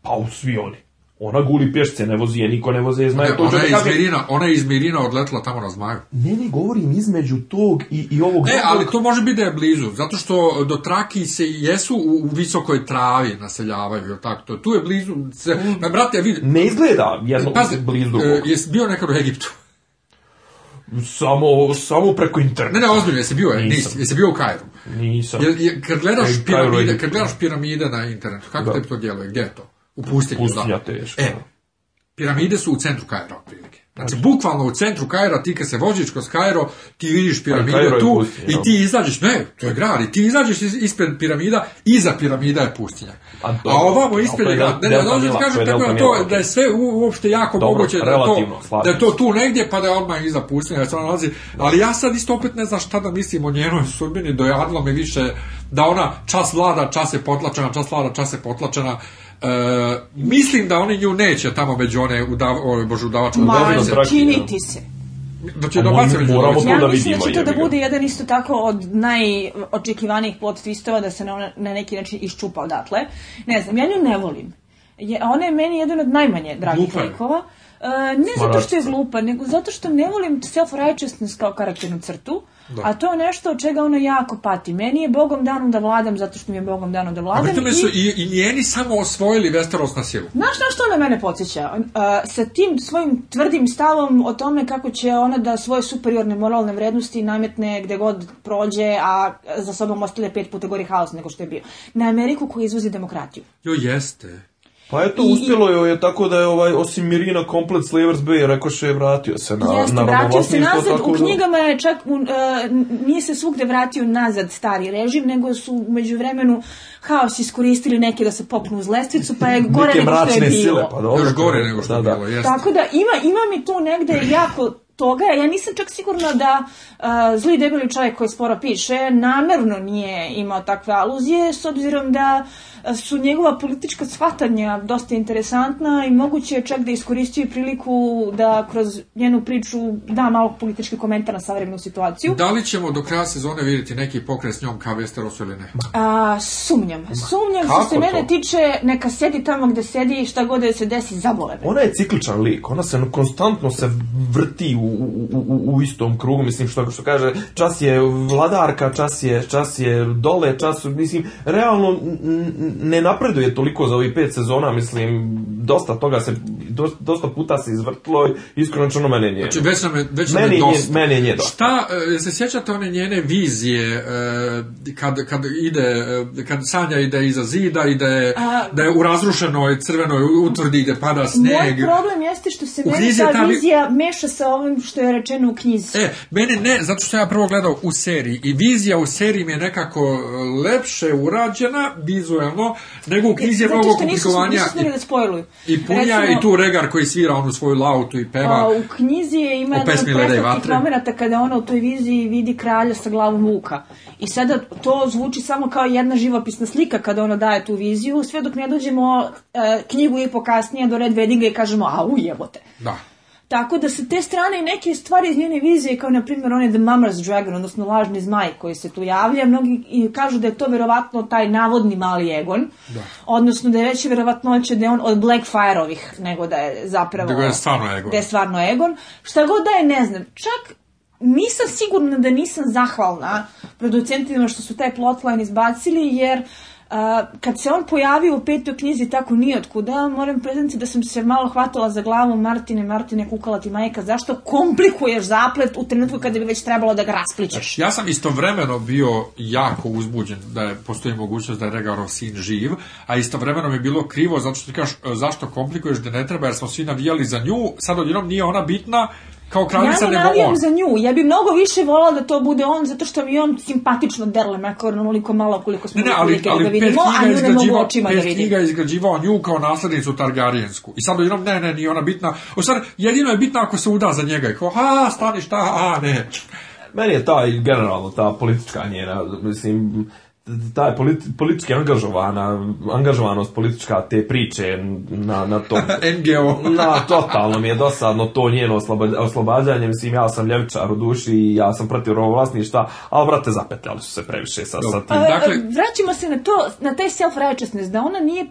Pa u svi oni. Ona guli pješce, ne vozi, je niko ne voze, je znaje. Ne, ona, da je iz Mirina, ona je iz Mirina odletila tamo na zmaju. Ne, ne, govorim između tog i, i ovog... Ne, ali to može biti da je blizu, zato što do traki se jesu u, u visokoj travi naseljavaju, tako to. Tu je blizu... Se, mm. na, brate, vidi... Ne izgleda jedno e, Pazi, blizu drugog. E, jesi bio nekad u Egiptu? Samo, samo preko interneta. Ne, ne, ozbiljno, jesi bio, Nisam. nisi, jesi bio u Kajru. Nisam. Je, je, kad gledaš e, piramide, kad gledaš piramide na internetu, kako da. te to djeluje, gdje je to? U pustinju, Pustinja da. teška. E, piramide su u centru Kajra, otprilike. Znači, znači, bukvalno u centru Kajra, ti kad se voziš kroz Kajro, ti vidiš piramide tu pustinja, i ti izađeš, ne, to je grad, i ti izađeš ispred piramida, iza piramida je pustinja. A, dobro, a ovamo ispred je grad. Ne, ne, ne, kažem tako da, to, da je sve uopšte jako dobro, moguće da to, da je to tu negdje, pa da je odmah iza pustinja, da se nalazi. Ali ja sad isto opet ne znam šta da mislim o njenoj sudbini, dojadilo mi više da ona čas vlada, čas je potlačena, čas vlada, čas je potlačena. E, mislim da oni nju neće tamo među one udav, o, bože, udavačku udovice. Ma, činiti se. Da će dobace Ja da mislim da će to da bude jedan isto tako od najočekivanijih plot twistova da se na, na neki način iščupa odatle. Ne znam, ja nju ne volim. Je, ona je meni jedan od najmanje dragih Lupa. likova. Uh, e, ne Smaračka. zato što je zlupa, nego zato što ne volim self-righteousness kao karakternu crtu. Da. A to je nešto od čega ona jako pati. Meni je Bogom danom da vladam zato što mi je Bogom danom da vladam. A su i, i njeni samo osvojili Westeros na silu. Znaš na što ona mene podsjeća? Uh, sa tim svojim tvrdim stavom o tome kako će ona da svoje superiorne moralne vrednosti nametne gde god prođe, a za sobom ostavlja pet puta gori haos nego što je bio. Na Ameriku koji izvozi demokratiju. Jo, jeste. Pa eto, I, uspjelo je tako da je ovaj, osim Mirina komplet Slavers Bay, rekoše je vratio se na, jeste, na vratio se nazad, u da- knjigama je čak, uh, nije se svugde vratio nazad stari režim, nego su među vremenu haos iskoristili neki da se popnu uz lestvicu, pa je gore nego što je bilo. Sile, pa dobro, Još gore nego što je da, da. bilo, jeste. Tako da ima, ima mi tu negde jako toga, ja nisam čak sigurna da uh, zli debeli čovjek koji sporo piše namerno nije imao takve aluzije, s obzirom da uh, su njegova politička shvatanja dosta interesantna i moguće je čak da iskoristio priliku da kroz njenu priču da malo politički komentar na savremenu situaciju. Da li ćemo do kraja sezone vidjeti neki pokret s njom ka Westerosu ili ne? A, sumnjam. Sumnjam Kako što se to? mene tiče neka sedi tamo gde sedi i šta god da se desi zabole. Ona je cikličan lik. Ona se konstantno se vrti u, u, u, u istom krugu. Mislim što, što kaže čas je vladarka, čas je, čas je dole, čas mislim realno ne napreduje toliko za ovih pet sezona, mislim, dosta toga se, dosta, puta se izvrtlo, iskreno čuno mene nije. Znači, već nam je, već meni, je dosta. Meni je nje dosta. Šta, e, se sjećate one njene vizije e, kad, kad ide, e, kad Sanja ide iza zida ide, da je, A, da je u razrušenoj crvenoj utvrdi gde pada sneg. Moj problem jeste što se meni ta tami... vizija meša sa ovim što je rečeno u knjizi. E, meni ne, zato što ja prvo gledao u seriji i vizija u seriji mi je nekako lepše urađena, vizualno, nego u e, knjizi je mnogo komplikovanija. Zato što nisu, nisu da spojili. I punja Recimo, i tu regar koji svira onu svoju lautu i peva. A, u knjizi je ima jedan od momenta kada ona u toj viziji vidi kralja sa glavom vuka. I sada to zvuči samo kao jedna živopisna slika kada ona daje tu viziju, sve dok ne dođemo e, knjigu i po kasnije do Red Weddinga i kažemo, a ujebote. Da. Tako da se te strane i neke stvari iz njene vizije, kao na primjer one The Mama's Dragon, odnosno lažni zmaj koji se tu javlja, mnogi i kažu da je to verovatno taj navodni mali Egon, da. odnosno da je veća verovatnoća da je on od Blackfire-ovih, nego da je zapravo... Da je stvarno Egon. Da je stvarno Egon. Šta god da je, ne znam. Čak nisam sigurna da nisam zahvalna producentima što su taj plotline izbacili, jer uh, A, kad se on pojavio u petoj knjizi tako nijotkuda, moram priznati da sam se malo hvatala za glavu Martine, Martine, kukala ti majka, zašto komplikuješ zaplet u trenutku kada bi već trebalo da ga raspličeš? Ja sam istovremeno bio jako uzbuđen da je, postoji mogućnost da je Rega Rosin živ, a istovremeno mi je bilo krivo zato što ti kažeš e, zašto komplikuješ da ne treba jer smo svi navijali za nju, sad odjednom nije ona bitna, kao kraljica ja ne nego on. Ja za nju, ja bi mnogo više volala da to bude on, zato što mi on simpatično derle, makar onoliko malo koliko smo ne, ne, ali, ali da vidimo, a nju ne mogu očima da vidim. knjiga je izgrađivao nju kao naslednicu Targarijensku. I sad jednom, ne, ne, nije ona bitna. O sad, jedino je bitna ako se uda za njega. I kao, ha, stani šta, a, ne. Meni je ta, generalno, ta politička njena, mislim, ta politi, politički angažovana, angažovanost politička te priče na, na to. NGO. na, totalno mi je dosadno to njeno osloba, oslobađanje. Mislim, ja sam ljevičar u duši i ja sam protiv rovovlasništa, ali, brate, zapetljali su se previše sa, sa tim. A, pa, dakle... A, vraćamo se na to, na taj self-righteousness, da ona nije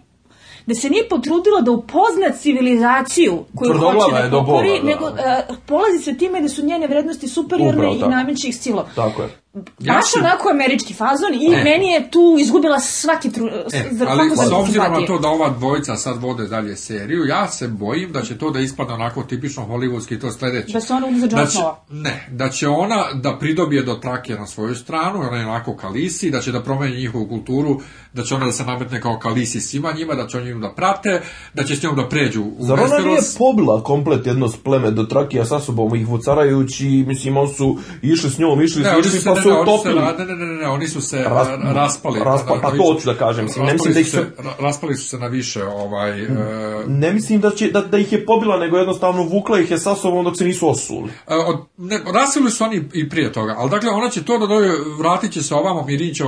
da se nije potrudila da upozna civilizaciju koju hoće da pokori, da, nego a, da. eh, polazi se time da su njene vrednosti superiorne Upravo, i nameće ih silo. Tako je. Baš ja onako američki fazon i e. meni je tu izgubila svaki tru... E, ali s obzirom na to da ova dvojica sad vode dalje seriju, ja se bojim da će to da ispada onako tipično hollywoodski to sledeće. Da se ona uza da će, Ne, da će ona da pridobije do trake na svoju stranu, ona je onako kalisi, da će da promeni njihovu kulturu, da će ona da se nametne kao kalisi svima njima, da će oni njim da prate, da će s njom da pređu u Zar ona nije pobila komplet jedno spleme do trakija sa sobom ih vucarajući, mislim, on su išli s njom, išli, ne, su, išli, pa se utopili. Oni se, ne, ne, ne, ne, oni su se Ras, raspali. Raspali, da, da, pa to hoću da kažem. Mislim, ne mislim da ih se, raspali su se na više. Ovaj, uh, ne mislim da, će, da, da ih je pobila, nego jednostavno vukla ih je sa sobom dok se nisu osuli. E, od, ne, rasili su oni i prije toga, ali dakle ona će to da doje, vratit će se ovamo, Mirin će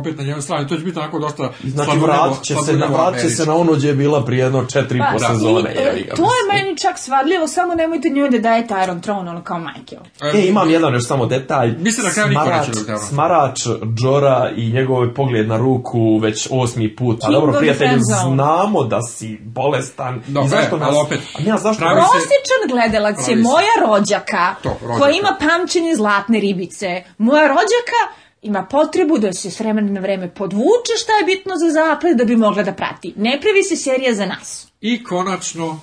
opet na njenoj strani, to će biti onako dosta Znači vratit će, se, vratit će se na ono gdje je bila prije jedno četiri pa, po da. sezone. to je meni čak svadljivo, samo nemojte njoj da dajete Iron Throne, ono kao Michael. E, imam jedan još samo detalj. Mislim da kao smarač, smarač Džora i njegov pogled na ruku već osmi put. A dobro, prijatelju, znamo da si bolestan. Dobre, I zašto e, nas... Opet, a ja, zašto pravi se... Prosječan gledalac pravi je moja rođaka, to, rođaka, koja ima pamćenje zlatne ribice. Moja rođaka ima potrebu da se s vremena na vreme podvuče šta je bitno za zapad da bi mogla da prati. Ne pravi se serija za nas. I konačno,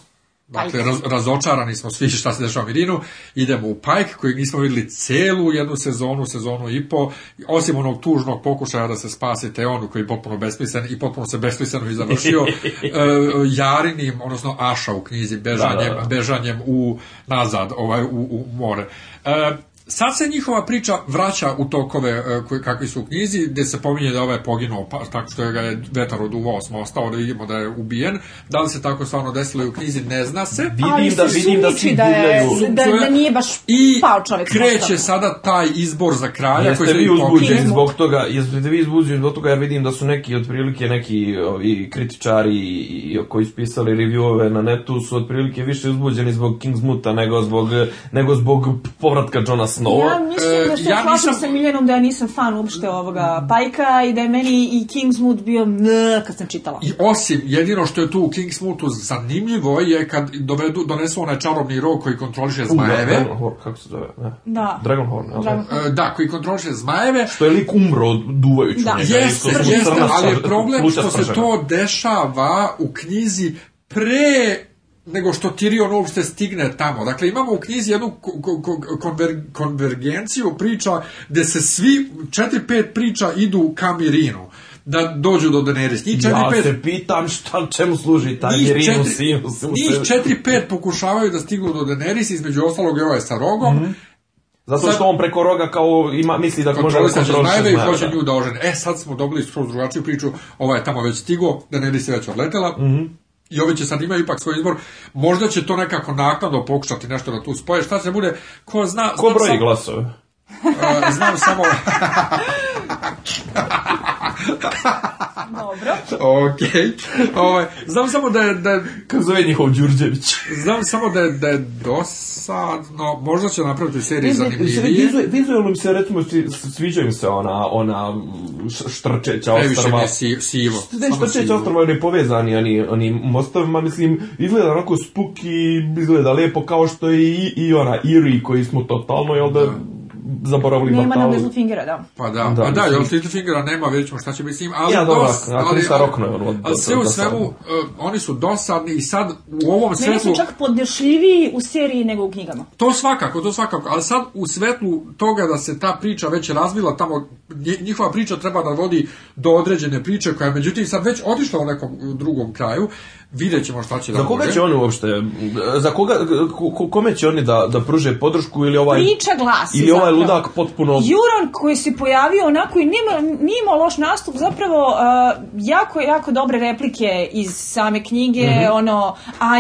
Dakle, raz, razočarani smo svi šta se dešava u Mirinu, idemo u Pajk kojeg nismo videli celu jednu sezonu, sezonu i po, osim onog tužnog pokušaja da se spasi Teonu koji je potpuno besmislen i potpuno se besmisleno i završio e, Jarinim, odnosno Aša u knjizi, bežanjem, da, da, da. bežanjem u nazad, ovaj, u, u more. E, sad se njihova priča vraća u tokove e, koje, kakvi su u knjizi, gde se pominje da ovaj je poginuo pa, tako što je ga je vetar oduvao, smo ostao da vidimo da je ubijen. Da li se tako stvarno desilo u knjizi, ne zna se. Vidim da, vidim da svi da, je, da, da, da nije baš I pao čovjek. I kreće postavno. sada taj izbor za kralja. Jeste koji vi uzbuđeni zbog toga, jeste vi uzbuđeni zbog toga, ja vidim da su neki otprilike neki ovi kritičari koji su pisali reviewove na netu su otprilike više uzbuđeni zbog Kingsmuta nego zbog, nego zbog povratka Johna jasno. Ja mislim da se ja nisam... sa Miljenom da ja nisam fan uopšte ovoga Pajka i da je meni i Kingsmood bio mh, kad sam čitala. I osim, jedino što je tu u Kingsmoodu zanimljivo je kad dovedu, donesu onaj čarobni rok koji kontroliše da, zmajeve. U, Dragonhorn, kako se zove? Ne. Da. Dragonhorn, ali Dragonhorn. E, da, koji kontroliše zmajeve. Što je lik umro duvajući da. njega. Jeste, jeste, ali je problem što se to dešava u knjizi pre nego što Tyrion uopšte stigne tamo. Dakle, imamo u knjizi jednu konvergenciju priča gde se svi, četiri, pet priča idu ka Mirinu da dođu do Daenerys. Njih četiri, ja pet, se pitam šta, čemu služi taj Mirinus Sinus. Njih četiri, pet pokušavaju da stignu do Daenerys, između ostalog i ovaj sa rogom, mm -hmm. Zato što on preko roga kao ima, misli da može da kontroliše. Znajde i hoće da nju da ožene. E, sad smo dobili skroz drugačiju priču, ova je tamo već stigo, da ne se već odletela. Mm -hmm i ovi će sad imaju ipak svoj izbor, možda će to nekako naknadno pokušati nešto da tu spoje, šta se bude, ko zna... Ko broji sam... glasove? znam samo... Dobro. ok. Ovo, ovaj, znam samo da je... Da, Kako zove njihov Đurđević? znam samo da je, da je dosadno. Možda će napraviti seriju zanimljivije. Vizuelno mi se, recimo, sviđa im se ona, ona štrčeća ostrva. Najviše mi je si, sivo. Ne, štrčeća ostrva, oni povezani, oni, oni mostovima, mislim, izgleda onako spuki, izgleda lepo, kao što je i, i ona Iri koji smo totalno, jel da, da zaboravili Nema nam Fingera, da. Pa da, da, pa da, jer Littlefingera nema, vidjet ćemo šta će biti s njim, ali... Ja, dobro, ali, ali, ali sve u svemu, uh, oni su dosadni i sad u ovom svetu... Meni su čak podnešljiviji u seriji nego u knjigama. To svakako, to svakako, ali sad u svetlu toga da se ta priča već razvila tamo, njihova priča treba da vodi do određene priče koja je međutim sad već otišla u nekom drugom kraju vidjet ćemo šta će da Za koga može. će oni uopšte, za koga, kome će oni da, da pruže podršku ili ovaj... Priča glasi Ili ovaj zapravo. ludak potpuno... Juran koji se pojavio onako i nima, nima loš nastup, zapravo uh, jako, jako dobre replike iz same knjige, mm -hmm. ono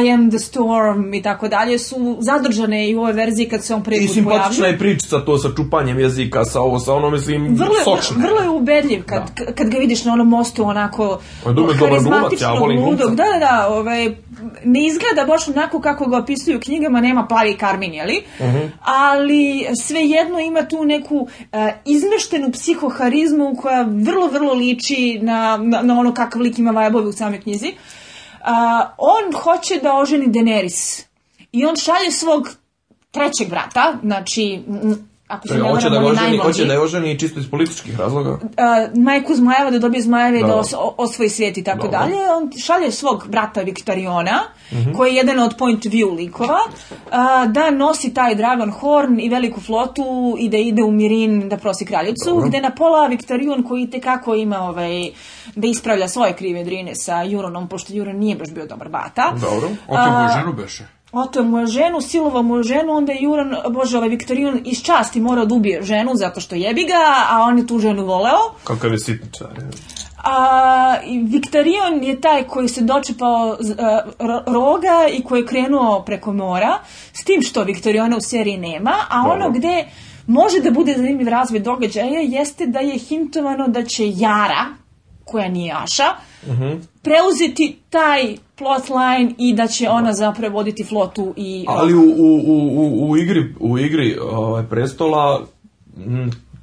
I am the storm i tako dalje, su zadržane i u ovoj verziji kad se on prvi put pojavio. I simpatična je pričica to sa čupanjem jezika, sa ovo, sa ono, mislim, vrlo, sočno. Vrlo je ubedljiv kad, da. kad ga vidiš na onom mostu onako... Pa on dobar glumac, ja volim glumca. Da, da, da, ovaj, ne izgleda baš onako kako ga opisuju u knjigama, nema plavi karmin, jeli? Uh mhm. -huh. Ali svejedno ima tu neku uh, izmeštenu psihoharizmu koja vrlo, vrlo liči na, na, na ono kakav lik ima Vajabove u samoj knjizi. Uh, on hoće da oženi Daenerys. I on šalje svog trećeg brata, znači ako e, se ne varam, hoće da oženi, najmlađi. Hoće da je oženi čisto iz političkih razloga. Uh, majku Zmajeva da dobije Zmajeve da, da os, osvoji svijet i tako da, dalje. On šalje svog brata Viktariona, uh mhm. -huh. koji je jedan od point view likova, uh, da nosi taj Dragon Horn i veliku flotu i da ide u Mirin da prosi kraljicu, Dobro. gde na pola Viktarion koji tekako ima ovaj, da ispravlja svoje krive drine sa Juronom, pošto Juron nije baš bio dobar bata. Dobro, otavu uh, ženu beše oteo mu je ženu, silova mu je ženu, onda je Juran, bože, ovaj Viktorijan iz časti mora da ubije ženu zato što jebi ga, a on je tu ženu voleo. Kakav je sitničar. A, Viktorijan je taj koji se dočepao roga i koji je krenuo preko mora, s tim što Viktorijona u seriji nema, a ono gde može da bude zanimljiv razvoj događaja jeste da je hintovano da će Jara, koja nije Aša, uh preuzeti taj plot line i da će ona zapravo voditi flotu i... Ali u, u, u, u igri, u igri ovaj, prestola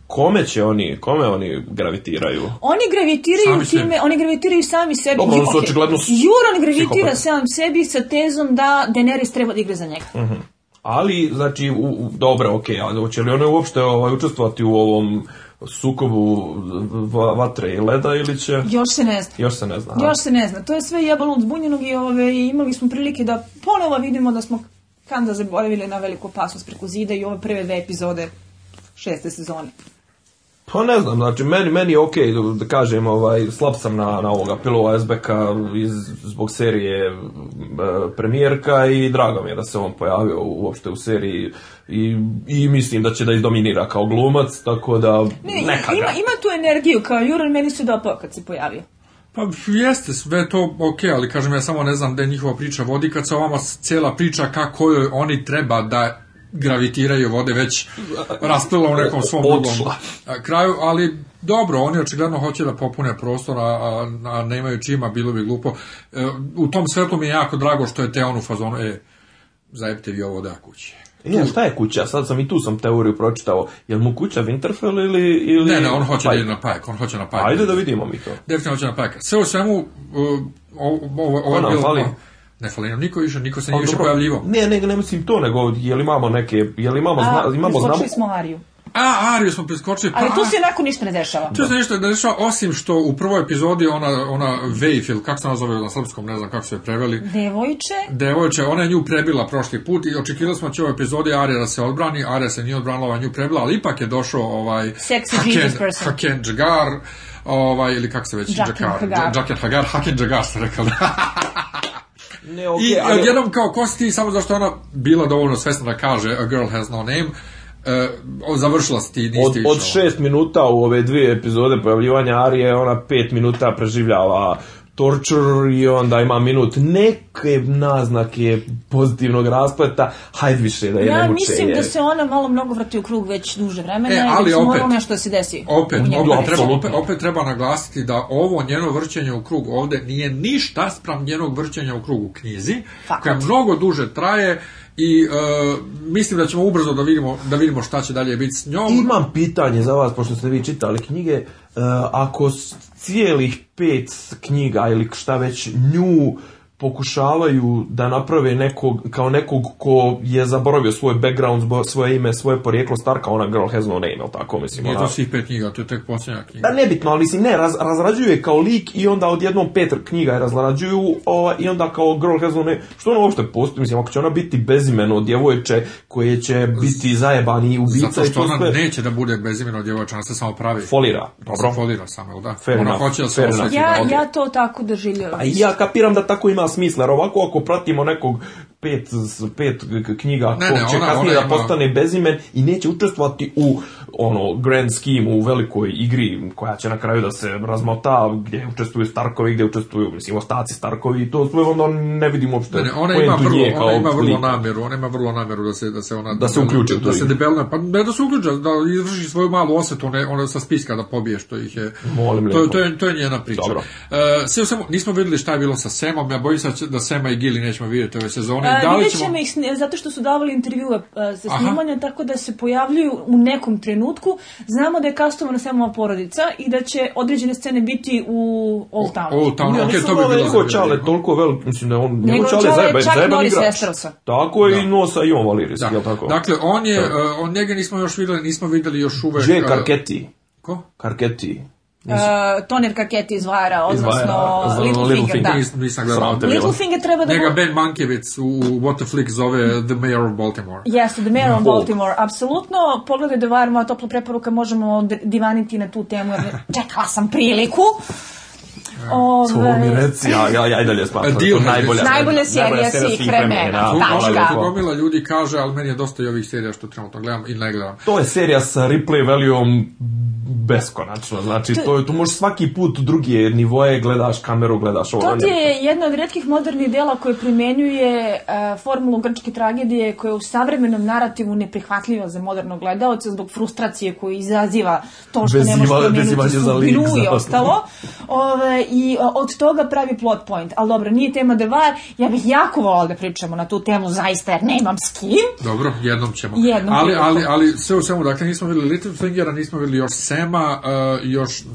kome će oni, kome oni gravitiraju? Oni gravitiraju sami time, sebi. oni gravitiraju sami sebi. Dobro, oni su očigledno Juron gravitira sam sebi sa tezom da Daenerys treba da igra za njega. Uh mhm. -huh. Ali, znači, u, u, dobro, okej, okay, a hoće li ona uopšte ovaj, učestvovati u ovom sukobu vatre i leda ili će... Još se ne zna. Još se ne zna. Aha. Još se ne zna. To je sve jebalo od zbunjenog i ove, imali smo prilike da ponovo vidimo da smo kanda zaboravili na veliku opasnost preko zida i ove prve dve epizode šeste sezone. Pa ne znam, znači meni, meni je okej, okay, da, da kažem, ovaj, slab sam na, na ovoga Pilova Ezbeka iz, zbog serije e, premijerka i drago mi je da se on pojavio uopšte u seriji i, i mislim da će da izdominira kao glumac, tako da ne, neka ima, ima tu energiju, kao Juran meni se dopao kad se pojavio. Pa jeste sve to ok, ali kažem ja samo ne znam da je njihova priča vodi kad se ovama cela priča kako oni treba da gravitiraju, vode već raspela u nekom svom drugom kraju, ali dobro, oni očigledno hoće da popune prostor, a, a, nemaju čima, bilo bi glupo. E, u tom svetlu mi je jako drago što je Teon u fazonu, e, zajebite vi ovo da kuće. E, šta je kuća? Sad sam i tu sam teoriju pročitao. Je li mu kuća Winterfell ili... ili... Ne, ne, on hoće pajk. da na pajk, on hoće na pajk. Ajde da vidimo mi to. Definitivno hoće na pajk. Sve u svemu, e, ovo, ovo, ovo, ovo, ovo, Ne fali nam niko više, niko se nije više pojavljivao. Ne, ne, ne mislim to, nego je jel imamo neke, je li imamo, A, zna, imamo znamo... smo Ariju. A, Ariju smo preskočili. Pa, Ali tu se onako ništa ne dešava. Tu se ništa ne dešava, osim što u prvoj epizodi ona, ona Vejf, ili kako se ona na srpskom, ne znam kako se je preveli. Devojče. Devojče, ona je nju prebila prošli put i očekivali smo da će u ovoj epizodi Arija da se odbrani, Arija se nije odbranila, ova nju prebila, ali ipak je došao ovaj... Sexy Haken, Jesus person. Haken Džagar, ovaj, ili kako se već... Džakin Hagar. Džakin Hagar, Haken Džagar ste rekali. Ne, okay, I ali... odjednom kao ko si ti, samo zašto ona bila dovoljno svesna da kaže A girl has no name, uh, završila si ti, nisi od, od šest minuta u ove dvije epizode pojavljivanja Arije, ona pet minuta preživljava torture i onda ima minut neke naznake pozitivnog raspleta, hajde više da je ja, ne Ja mislim da se ona malo mnogo vrti u krug već duže vremena e, ali i već opet, nešto se desi. Opet, opet, treba, opet, opet treba naglasiti da ovo njeno vrćenje u krug ovde nije ništa spram njenog vrćenja u krug u knjizi, Fakat. koja mnogo duže traje i e, mislim da ćemo ubrzo da vidimo, da vidimo šta će dalje biti s njom. Imam pitanje za vas, pošto ste vi čitali knjige, e, ako cijelih pet knjiga ili šta već nju pokušavaju da naprave nekog, kao nekog ko je zaboravio svoj background, svoje ime, svoje porijeklo, Starka, ona girl has no name, tako, mislim. Nije to svih pet knjiga, to je tek posljednja knjiga. Da, nebitno, ali mislim, ne, raz, razrađuje kao lik i onda odjednom pet knjiga je razrađuju o, i onda kao girl has no name, što ono uopšte postoji, mislim, ako će ona biti bezimeno djevojče koje će biti zajebani i ubica i to Zato što ona sve... neće da bude bezimeno djevojče, ona se samo pravi. Folira, da dobro. Folira samo, da? Fair ona enough, hoće da se osjeti. Da, ja, ja to tako doživljala. Pa ja kapiram da tako ima smisla, jer ovako ako pratimo nekog pet, pet knjiga ne, ne, će ona, kasnije ona da ima... postane bezimen i neće učestvovati u ono grand scheme, u velikoj igri koja će na kraju da se razmota gdje učestvuju Starkovi, gdje učestvuju mislim, ostaci Starkovi i to sve onda ne vidimo uopšte. Ne, ne, ona ima vrlo, ona ima vrlo namjeru, ona ima vrlo namjeru da se, da se ona... Da se uključi da, da, da se da debelna, pa ne da se uključi, da izvrši svoju malu osetu, one, ona sa spiska da pobije što ih je... Molim to, to, je, to je njena priča. Dobro. Uh, sve samo, nismo vidjeli šta je bilo sa Semom, ja bojim se da Sema i Gili nećemo vidjeti ove sezone, da li ćemo... me ih, zato što su davali intervjue sa snimanja, Aha. tako da se pojavljuju u nekom trenutku. Znamo da je kastovana moja porodica i da će određene scene biti u Old Town. Old Town, okej, okay, to bi bilo zanimljivo. Čale, toliko vel, mislim da on, njegov Čale zajeban, zajeban igrač. Tako je da. i Nosa i on Valiris, da. jel tako? Dakle, on je, da. E, on njega nismo još videli, nismo videli još uvek... Jack e, Arketti. Ko? Karketi. Uh, toner Keti izvara, Vara, odnosno Little, Little Finger. Da. Little Finger da. da. treba da... Njega Ben Mankiewicz u Waterflix zove The Mayor of Baltimore. Yes, The Mayor of Baltimore, apsolutno. Pogledaj da Var, moja topla preporuka, možemo divaniti na tu temu, jer čekala sam priliku. Ove... Ovaj. To mi reci, ja, ja, ja i dalje smatram. Da Dio najbolja, najbolja serija svih vremena. Tačka. Gomila ljudi kaže, ali meni je dosta i ovih serija što trenutno gledam i ne gledam. To je serija sa replay valijom beskonačno, znači to, to možeš svaki put drugi nivoje, gledaš kameru, gledaš ovo. To ti je jedna od redkih modernih dela koje primenjuje uh, e, formulu grčke tragedije koja je u savremenom narativu neprihvatljiva za modernog gledaoca zbog frustracije koju izaziva to što bez ne može promijeniti sudbinu i da. ostalo. Ove, i e, od toga pravi plot point. Ali dobro, nije tema de var, ja bih jako volala da pričamo na tu temu zaista, jer nemam s kim. Dobro, jednom ćemo. Jednom ali, prilikom. ali, ali sve u svemu, dakle, nismo videli Littlefingera, nismo videli još Sema, uh, još, uh,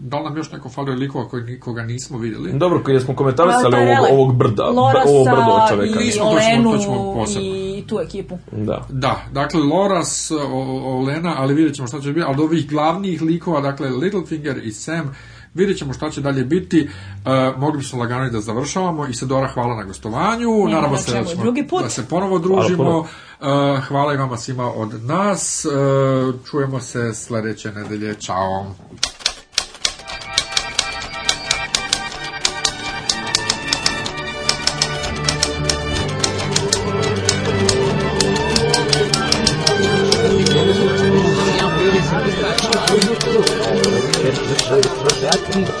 da li nam još neko falio likova koji nikoga nismo videli? Dobro, koji smo komentarisali pa, pa, ovog, ovog brda, ovog ovo brdo čoveka. I nismo, Olenu, to ćemo, to ćemo I tu ekipu. Da. Da, dakle Loras, Olena, ali vidjet ćemo šta će biti, ali od ovih glavnih likova, dakle Littlefinger i Sam, Vidjet ćemo šta će dalje biti. Uh, mogli smo lagano i da završavamo. I Sedora, hvala na gostovanju. Nema Naravno se da, ćemo, drugi put. da se ponovo družimo. Hvala, uh, hvala i vama svima od nas. Uh, čujemo se sledeće nedelje. Ćao. Oh,